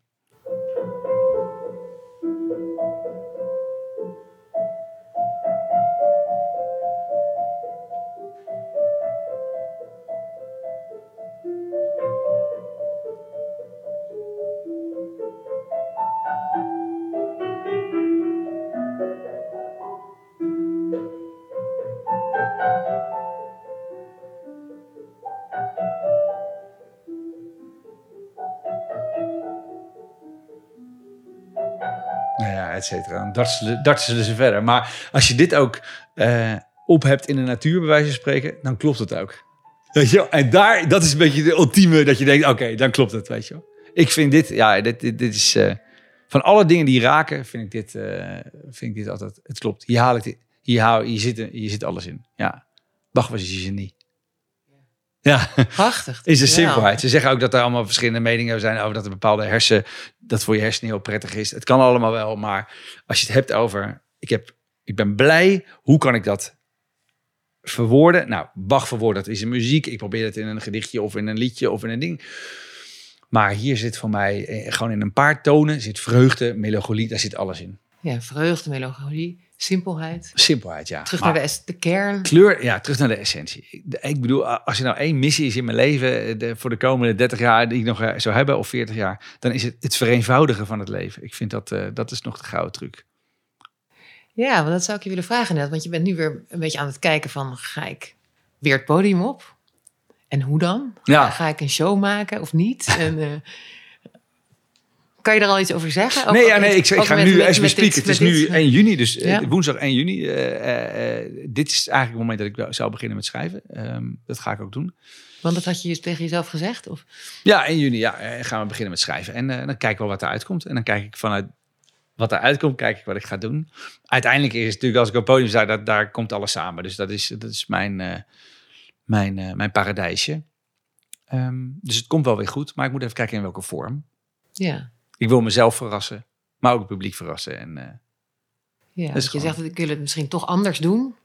Et cetera. Dan dartelen, dartelen ze verder. Maar als je dit ook eh, op hebt in de natuur, bij wijze van spreken, dan klopt het ook. Weet je? En daar, dat is een beetje de ultieme, dat je denkt, oké, dan klopt het, weet je wel. Ik vind dit, ja, dit, dit, is, eh, van alle dingen die raken, vind ik dit, eh, vind ik dit altijd, het klopt. Hier haal ik hier, haal, hier, zit, hier zit alles in. Ja, Bach was een genie. Ja. Prachtig. Is de Ja. simpelheid. Ze zeggen ook dat er allemaal verschillende meningen zijn over dat een bepaalde hersen, dat voor je hersenen heel prettig is. Het kan allemaal wel, maar als je het hebt over, ik, heb, ik ben blij, hoe kan ik dat verwoorden? Nou, Bach verwoorden, dat is in muziek. Ik probeer het in een gedichtje of in een liedje of in een ding. Maar hier zit voor mij eh, gewoon in een paar tonen, zit vreugde, melancholie, daar zit alles in. Ja, vreugde, melancholie, simpelheid. Simpelheid, ja. Terug Maar- naar de, de kern. Kleur, ja, terug naar de essentie. Ik, bedoel, als er nou één missie is in mijn leven eh, de, voor de komende 30 jaar die ik nog eh, zou hebben, of 40 jaar, dan is het het vereenvoudigen van het leven. Ik vind dat, eh, dat is nog de gouden truc. Ja, want dat zou ik je willen vragen net. Want je bent nu weer een beetje aan het kijken van... ga ik weer het podium op? En hoe dan? Ja. Ga ik een show maken of niet? En, kan je er al iets over zeggen? Ook- nee, ja, nee, ik, ik ga met- nu, as we speak, het is nu dit- 1 juni, dus eh, Ja. woensdag 1 juni. eh, eh, dit is eigenlijk het moment dat ik zou beginnen met schrijven. Ehm, dat ga ik ook doen. Want dat had je dus tegen jezelf gezegd? Of? Ja, in juni ja, gaan we beginnen met schrijven. En dan kijken we wat eruit komt. En dan kijk ik vanuit wat eruit komt, kijk ik wat ik ga doen. Uiteindelijk is het natuurlijk, als ik op het podium sta, dat, daar komt alles samen. Dus dat is, dat is mijn, mijn, mijn paradijsje. Ehm, dus het komt wel weer goed, maar ik moet even kijken in welke vorm. Ja. Ik wil mezelf verrassen, maar ook het publiek verrassen. En, eh, ja. je gewoon- zegt, ik wil het misschien toch anders doen.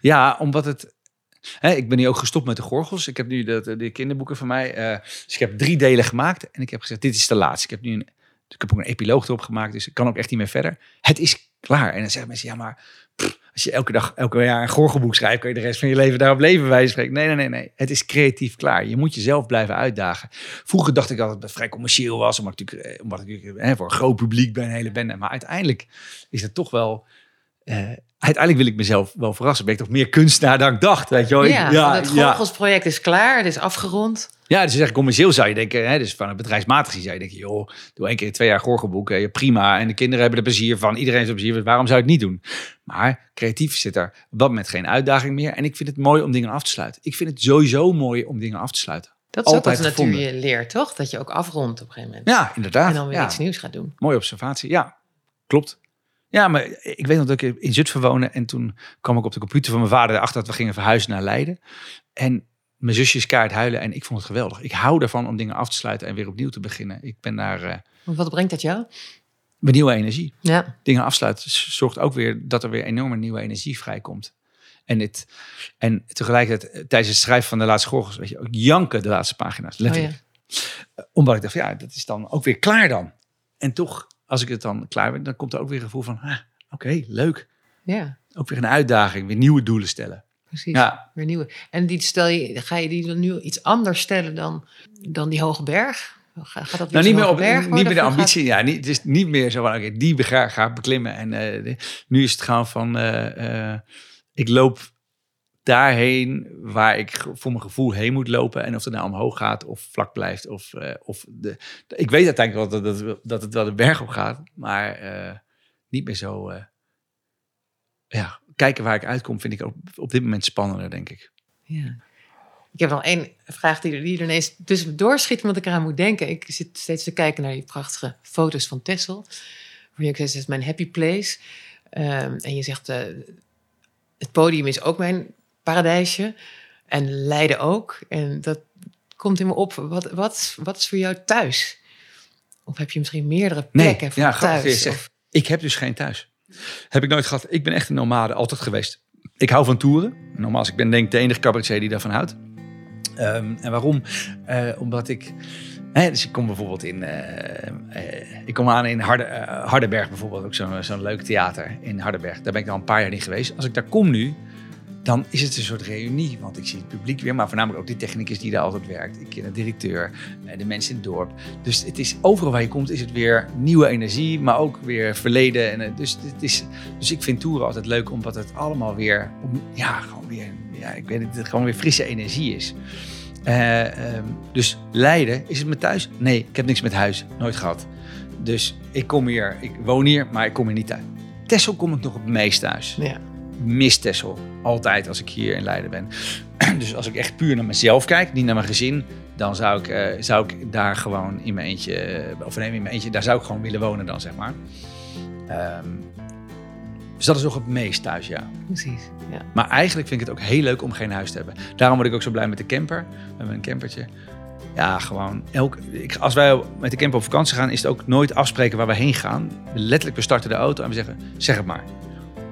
Ja, omdat het. Hè, ik ben nu ook gestopt met de gorgels. Ik heb nu de, de kinderboeken van mij. eh, dus ik heb drie delen gemaakt. En ik heb gezegd: dit is de laatste. Ik heb nu een, ik heb ook een epiloog erop gemaakt. Dus ik kan ook echt niet meer verder. Het is klaar. En dan zeggen mensen: ja, maar als je elke dag, elke jaar een gorgelboek schrijft, kan je de rest van je leven daarop leven. Wij spreken. Nee, nee, nee, nee. Het is creatief klaar. Je moet jezelf blijven uitdagen. Vroeger dacht ik dat het vrij commercieel was, omdat ik eh, omdat ik natuurlijk, hè, voor een groot publiek ben, een hele bende. Maar uiteindelijk is het toch wel. eh, uiteindelijk wil ik mezelf wel verrassen. Ben ik toch meer kunstenaar dan ik dacht, weet je wel? Ik- ja, want het Gorgelsproject is klaar, het is afgerond. ja, dus zeg commercieel zou je denken, hè, dus van het bedrijfsmatig zou je denken, joh, doe één keer twee jaar gorgelboek, hè, prima. En de kinderen hebben er plezier van, iedereen heeft er plezier van, waarom zou je het niet doen? Maar creatief zit er op dat moment geen uitdaging meer. En ik vind het mooi om dingen af te sluiten. Ik vind het sowieso mooi om dingen af te sluiten. Dat is ook wat natuur je leert, toch? Dat je ook afrondt op een gegeven moment. Ja, inderdaad. en dan weer ja. iets nieuws gaat doen. Mooie observatie, ja, klopt. Ja, maar ik weet nog dat ik in Zutphen woonde en toen kwam ik op de computer van mijn vader erachter dat we gingen verhuizen naar Leiden. En mijn zusje is kaart huilen en ik vond het geweldig. Ik hou ervan om dingen af te sluiten en weer opnieuw te beginnen. Ik ben daar eh Wat brengt dat jou? met nieuwe energie. Ja. Dingen afsluiten zorgt ook weer dat er weer enorme nieuwe energie vrijkomt. En, dit, en tegelijkertijd eh, tijdens het schrijven van de laatste gorgels, weet je, ook janken de laatste pagina's, Oh, letterlijk. ja. Omdat ik dacht, ja, dat is dan ook weer klaar dan. En toch, als ik het dan klaar ben, dan komt er ook weer een gevoel van, ah, oké, leuk. ja, Ook weer een uitdaging, weer nieuwe doelen stellen. precies. Ja. Weer nieuwe. En die stel je, ga je die dan nu iets anders stellen dan, dan die hoge berg? Ga- Gaat dat weer Nou, niet meer, op, berg niet meer de gaat- ambitie. Ja, niet, het is niet meer zo van, oké, die ga, ga beklimmen. En eh, nu is het gewoon van, eh, eh, ik loop daarheen waar ik voor mijn gevoel heen moet lopen. En of het nou omhoog gaat of vlak blijft. Of, eh, of de, ik weet uiteindelijk wel dat, dat, dat het wel de berg op gaat. Maar eh, niet meer zo... eh, ja, kijken waar ik uitkom vind ik op dit moment spannender, denk ik. Ja. Ik heb nog één vraag die die er ineens tussendoor schiet, omdat ik eraan moet denken. Ik zit steeds te kijken naar die prachtige foto's van Tessel. Waar je ook zegt, het is mijn happy place. Ehm, en je zegt, het podium is ook mijn paradijsje. En Leiden ook. En dat komt in me op. Wat, wat, wat is voor jou thuis? Of heb je misschien meerdere plekken voor ja, thuis? Of- Ik heb dus geen thuis. Heb ik nooit gehad. Ik ben echt een nomade, altijd geweest. Ik hou van toeren. Nogmaals, ik ben denk ik de enige cabaretier die daarvan houdt. Ehm, en waarom? Eh, omdat ik... Hè, dus ik kom bijvoorbeeld in... eh, eh, ik kom aan in Harde, Hardenberg bijvoorbeeld. Ook zo'n zo'n leuk theater in Hardenberg. Daar ben ik al een paar jaar niet geweest. Als ik daar kom nu, dan is het een soort reunie. Want ik zie het publiek weer, maar voornamelijk ook die technicus die daar altijd werkt. Ik ken de directeur, eh, de mensen in het dorp. Dus het is overal waar je komt, is het weer nieuwe energie, maar ook weer verleden. En, eh, dus, het is, dus ik vind toeren altijd leuk, omdat het allemaal weer, ja, gewoon weer, ja, ik weet het, gewoon weer frisse energie is. Eh, ehm, dus Leiden, is het mijn thuis? Nee, ik heb niks met huis, nooit gehad. Dus ik kom hier, ik woon hier, maar ik kom hier niet thuis. Texel kom ik nog het meest thuis Ja. Mis Texel. Altijd als ik hier in Leiden ben. Dus als ik echt puur naar mezelf kijk, niet naar mijn gezin, dan zou ik, eh, zou ik daar gewoon in mijn eentje, eh, of nee, in mijn eentje, daar zou ik gewoon willen wonen dan, zeg maar. Ehm, dus dat is nog het meest thuis, ja. Precies. Ja. Maar eigenlijk vind ik het ook heel leuk om geen huis te hebben. Daarom word ik ook zo blij met de camper. Hebben een campertje. Ja, gewoon. Elk, ik, als wij met de camper op vakantie gaan, is het ook nooit afspreken waar we heen gaan. Letterlijk, we starten de auto en we zeggen, zeg het maar.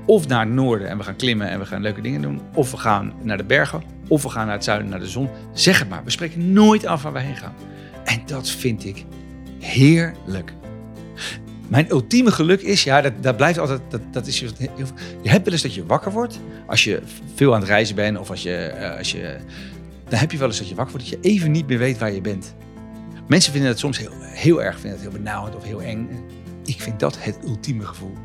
Of naar het noorden en we gaan klimmen en we gaan leuke dingen doen. Of we gaan naar de bergen. Of we gaan naar het zuiden, naar de zon. Zeg het maar. We spreken nooit af waar we heen gaan. En dat vind ik heerlijk. Mijn ultieme geluk is, ja, dat, dat blijft altijd, dat, dat is je hebt wel eens dat je wakker wordt als je veel aan het reizen bent of als je, eh, als je, dan heb je wel eens dat je wakker wordt dat je even niet meer weet waar je bent. Mensen vinden het soms heel, heel erg, vinden het heel benauwend of heel eng. Ik vind dat het ultieme gevoel.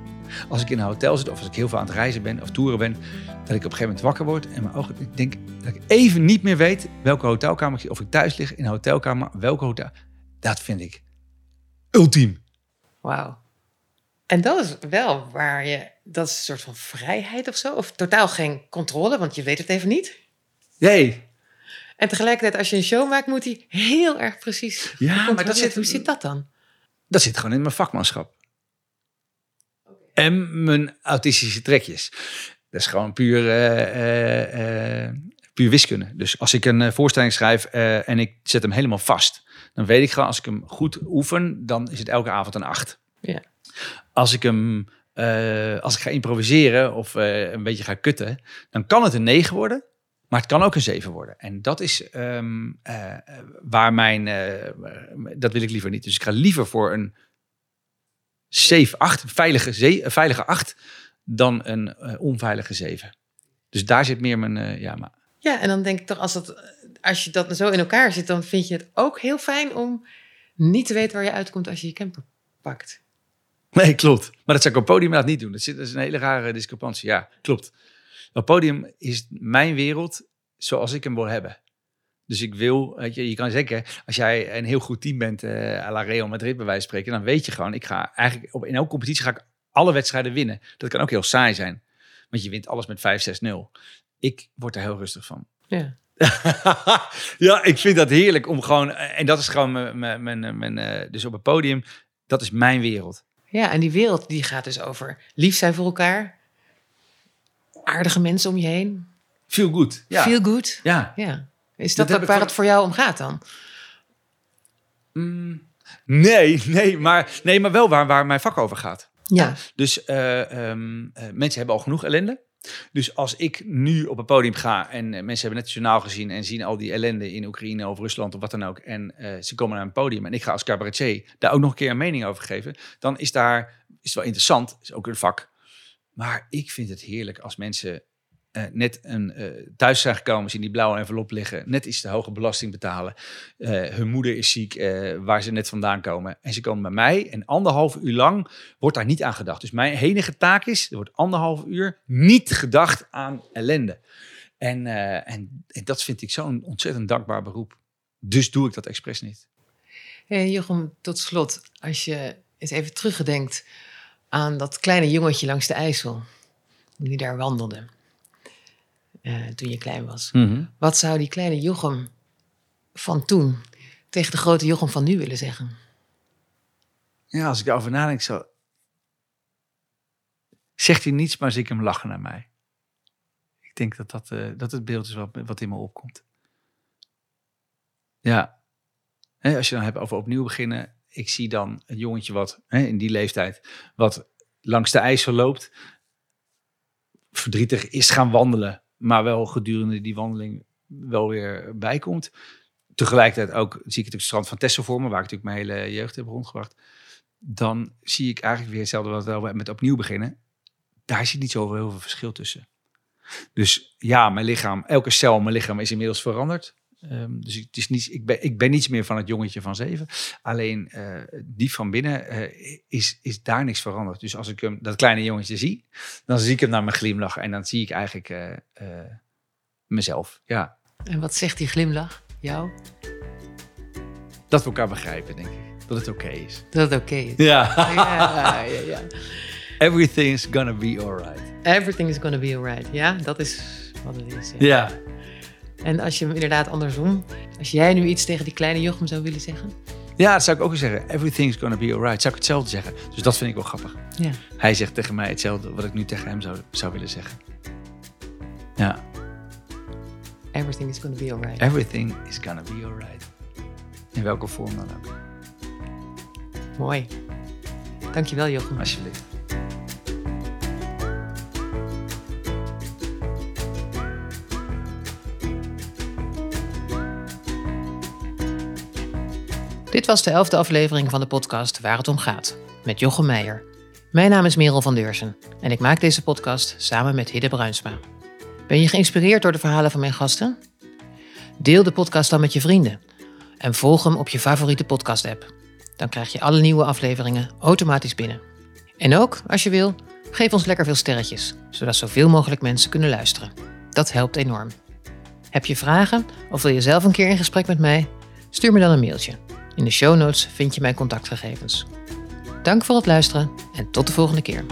Als ik in een hotel zit of als ik heel veel aan het reizen ben of toeren ben, dat ik op een gegeven moment wakker word en mijn ogen, ik denk dat ik even niet meer weet welke hotelkamer ik zit, of ik thuis lig in een hotelkamer, welke hotel. Dat vind ik ultiem. Wauw. En dat is wel waar je, dat is een soort van vrijheid of zo? Of totaal geen controle, want je weet het even niet? Nee. En tegelijkertijd, als je een show maakt, moet hij heel erg precies. Ja, maar dat zit- Hoe zit dat dan? Dat zit gewoon in mijn vakmanschap. En mijn autistische trekjes. Dat is gewoon puur, puur wiskunde. Dus als ik een voorstelling schrijf en ik zet hem helemaal vast, dan weet ik gewoon als ik hem goed oefen, dan is het elke avond een 8. Ja. Als ik hem, als ik ga improviseren of een beetje ga kutten, dan kan het een 9 worden. Maar het kan ook een 7 worden. En dat is ehm, eh, eh, waar mijn. dat wil ik liever niet. Dus ik ga liever voor een 7, 8, veilige, ze- een veilige 8, dan een eh, onveilige 7. Dus daar zit meer mijn. eh, ja, maar. Ja, en dan denk ik toch, als, dat, als je dat zo in elkaar zit, dan vind je het ook heel fijn om niet te weten waar je uitkomt als je je camper pakt. Nee, klopt. Maar dat zou ik op podium inderdaad niet doen. Dat, zit, dat is een hele rare discrepantie. Ja, klopt. Op podium is mijn wereld zoals ik hem wil hebben. Dus ik wil, weet je, je kan zeggen, als jij een heel goed team bent, eh à la Real Madrid bij wijze van spreken, dan weet je gewoon, ik ga eigenlijk op, in elke competitie ga ik alle wedstrijden winnen. Dat kan ook heel saai zijn, want je wint alles met 5-6-0. Ik word er heel rustig van. Ja. ja, ik vind dat heerlijk om gewoon, en dat is gewoon mijn, mijn, mijn, mijn, eh, dus op het podium, dat is mijn wereld. ja, en die wereld die gaat dus over lief zijn voor elkaar, aardige mensen om je heen, Feel good. Ja. feel good. ja. Ja. Is Dat ook waar van- het voor jou om gaat dan? Mm, nee, nee, maar, nee, maar wel waar, waar mijn vak over gaat. Ja. Dus eh, ehm, eh, mensen hebben al genoeg ellende. Dus als ik nu op het podium ga en eh, mensen hebben net het journaal gezien en zien al die ellende in Oekraïne of Rusland of wat dan ook. En ze komen naar een podium en ik ga als cabaretier daar ook nog een keer een mening over geven. Dan is daar, is wel interessant, is ook een vak. Maar ik vind het heerlijk als mensen eh, net een, eh, thuis zijn gekomen, zien die blauwe envelop liggen, net iets te hoge belasting betalen. Eh, hun moeder is ziek, waar ze net vandaan komen. En ze komen bij mij en anderhalf uur lang wordt daar niet aan gedacht. Dus mijn enige taak is, er wordt anderhalf uur niet gedacht aan ellende. En, en, en dat vind ik zo'n ontzettend dankbaar beroep. Dus doe ik dat expres niet. Hey, Jochem, tot slot, als je eens even terugdenkt aan dat kleine jongetje langs de IJssel, die daar wandelde eh, toen je klein was. Wat zou die kleine Jochem van toen tegen de grote Jochem van nu willen zeggen? Ja, als ik daarover nadenk, zo... Zegt hij niets, maar zie ik hem lachen naar mij. Ik denk dat dat, eh, dat het beeld is wat, wat in me opkomt. Ja. Hè, als je dan hebt over opnieuw beginnen. Ik zie dan een jongetje wat hè, in die leeftijd... wat langs de IJssel loopt. Verdrietig is gaan wandelen. Maar wel gedurende die wandeling wel weer bijkomt. Tegelijkertijd ook zie ik natuurlijk het strand van Texel voor me... waar ik natuurlijk mijn hele jeugd heb rondgebracht dan zie ik eigenlijk weer hetzelfde wat we met opnieuw beginnen. Daar zit niet zo heel veel verschil tussen. Dus ja, mijn lichaam, elke cel in mijn lichaam is inmiddels veranderd. Ehm, dus het is niet, ik, ben, ik ben niets meer van het jongetje van zeven. Alleen eh, die van binnen eh, is, is daar niks veranderd. Dus als ik hem, dat kleine jongetje zie, dan zie ik hem naar mijn glimlach. En dan zie ik eigenlijk eh, mezelf. Ja, En wat zegt die glimlach jou? dat we elkaar begrijpen, denk ik. Dat het oké is. Dat het oké is. Ja. Ja, ja, ja. Everything's gonna be alright. Everything is gonna be alright. Ja, dat is wat het is. ja. Ja. En als je hem inderdaad andersom, als jij nu iets tegen die kleine Jochem zou willen zeggen? Ja, dat zou ik ook zeggen. Everything's gonna be alright. Zou ik hetzelfde zeggen. Dus dat vind ik wel grappig. Ja. Hij zegt tegen mij hetzelfde wat ik nu tegen hem zou, zou willen zeggen. Ja, Everything is gonna be alright. everything is gonna be alright. In welke vorm dan ook, Mooi. Dankjewel Jochem. alsjeblieft. Dit was de elfde aflevering van de podcast Waar het om gaat, met Jochem Meijer. Mijn naam is Merel van Deursen en ik maak deze podcast samen met Hidde Bruinsma. Ben je geïnspireerd door de verhalen van mijn gasten? Deel de podcast dan met je vrienden en volg hem op je favoriete podcast-app. Dan krijg je alle nieuwe afleveringen automatisch binnen. En ook, als je wil, geef ons lekker veel sterretjes, zodat zoveel mogelijk mensen kunnen luisteren. Dat helpt enorm. Heb je vragen of wil je zelf een keer in gesprek met mij? Stuur me dan een mailtje. In de show notes vind je mijn contactgegevens. Dank voor het luisteren en tot de volgende keer.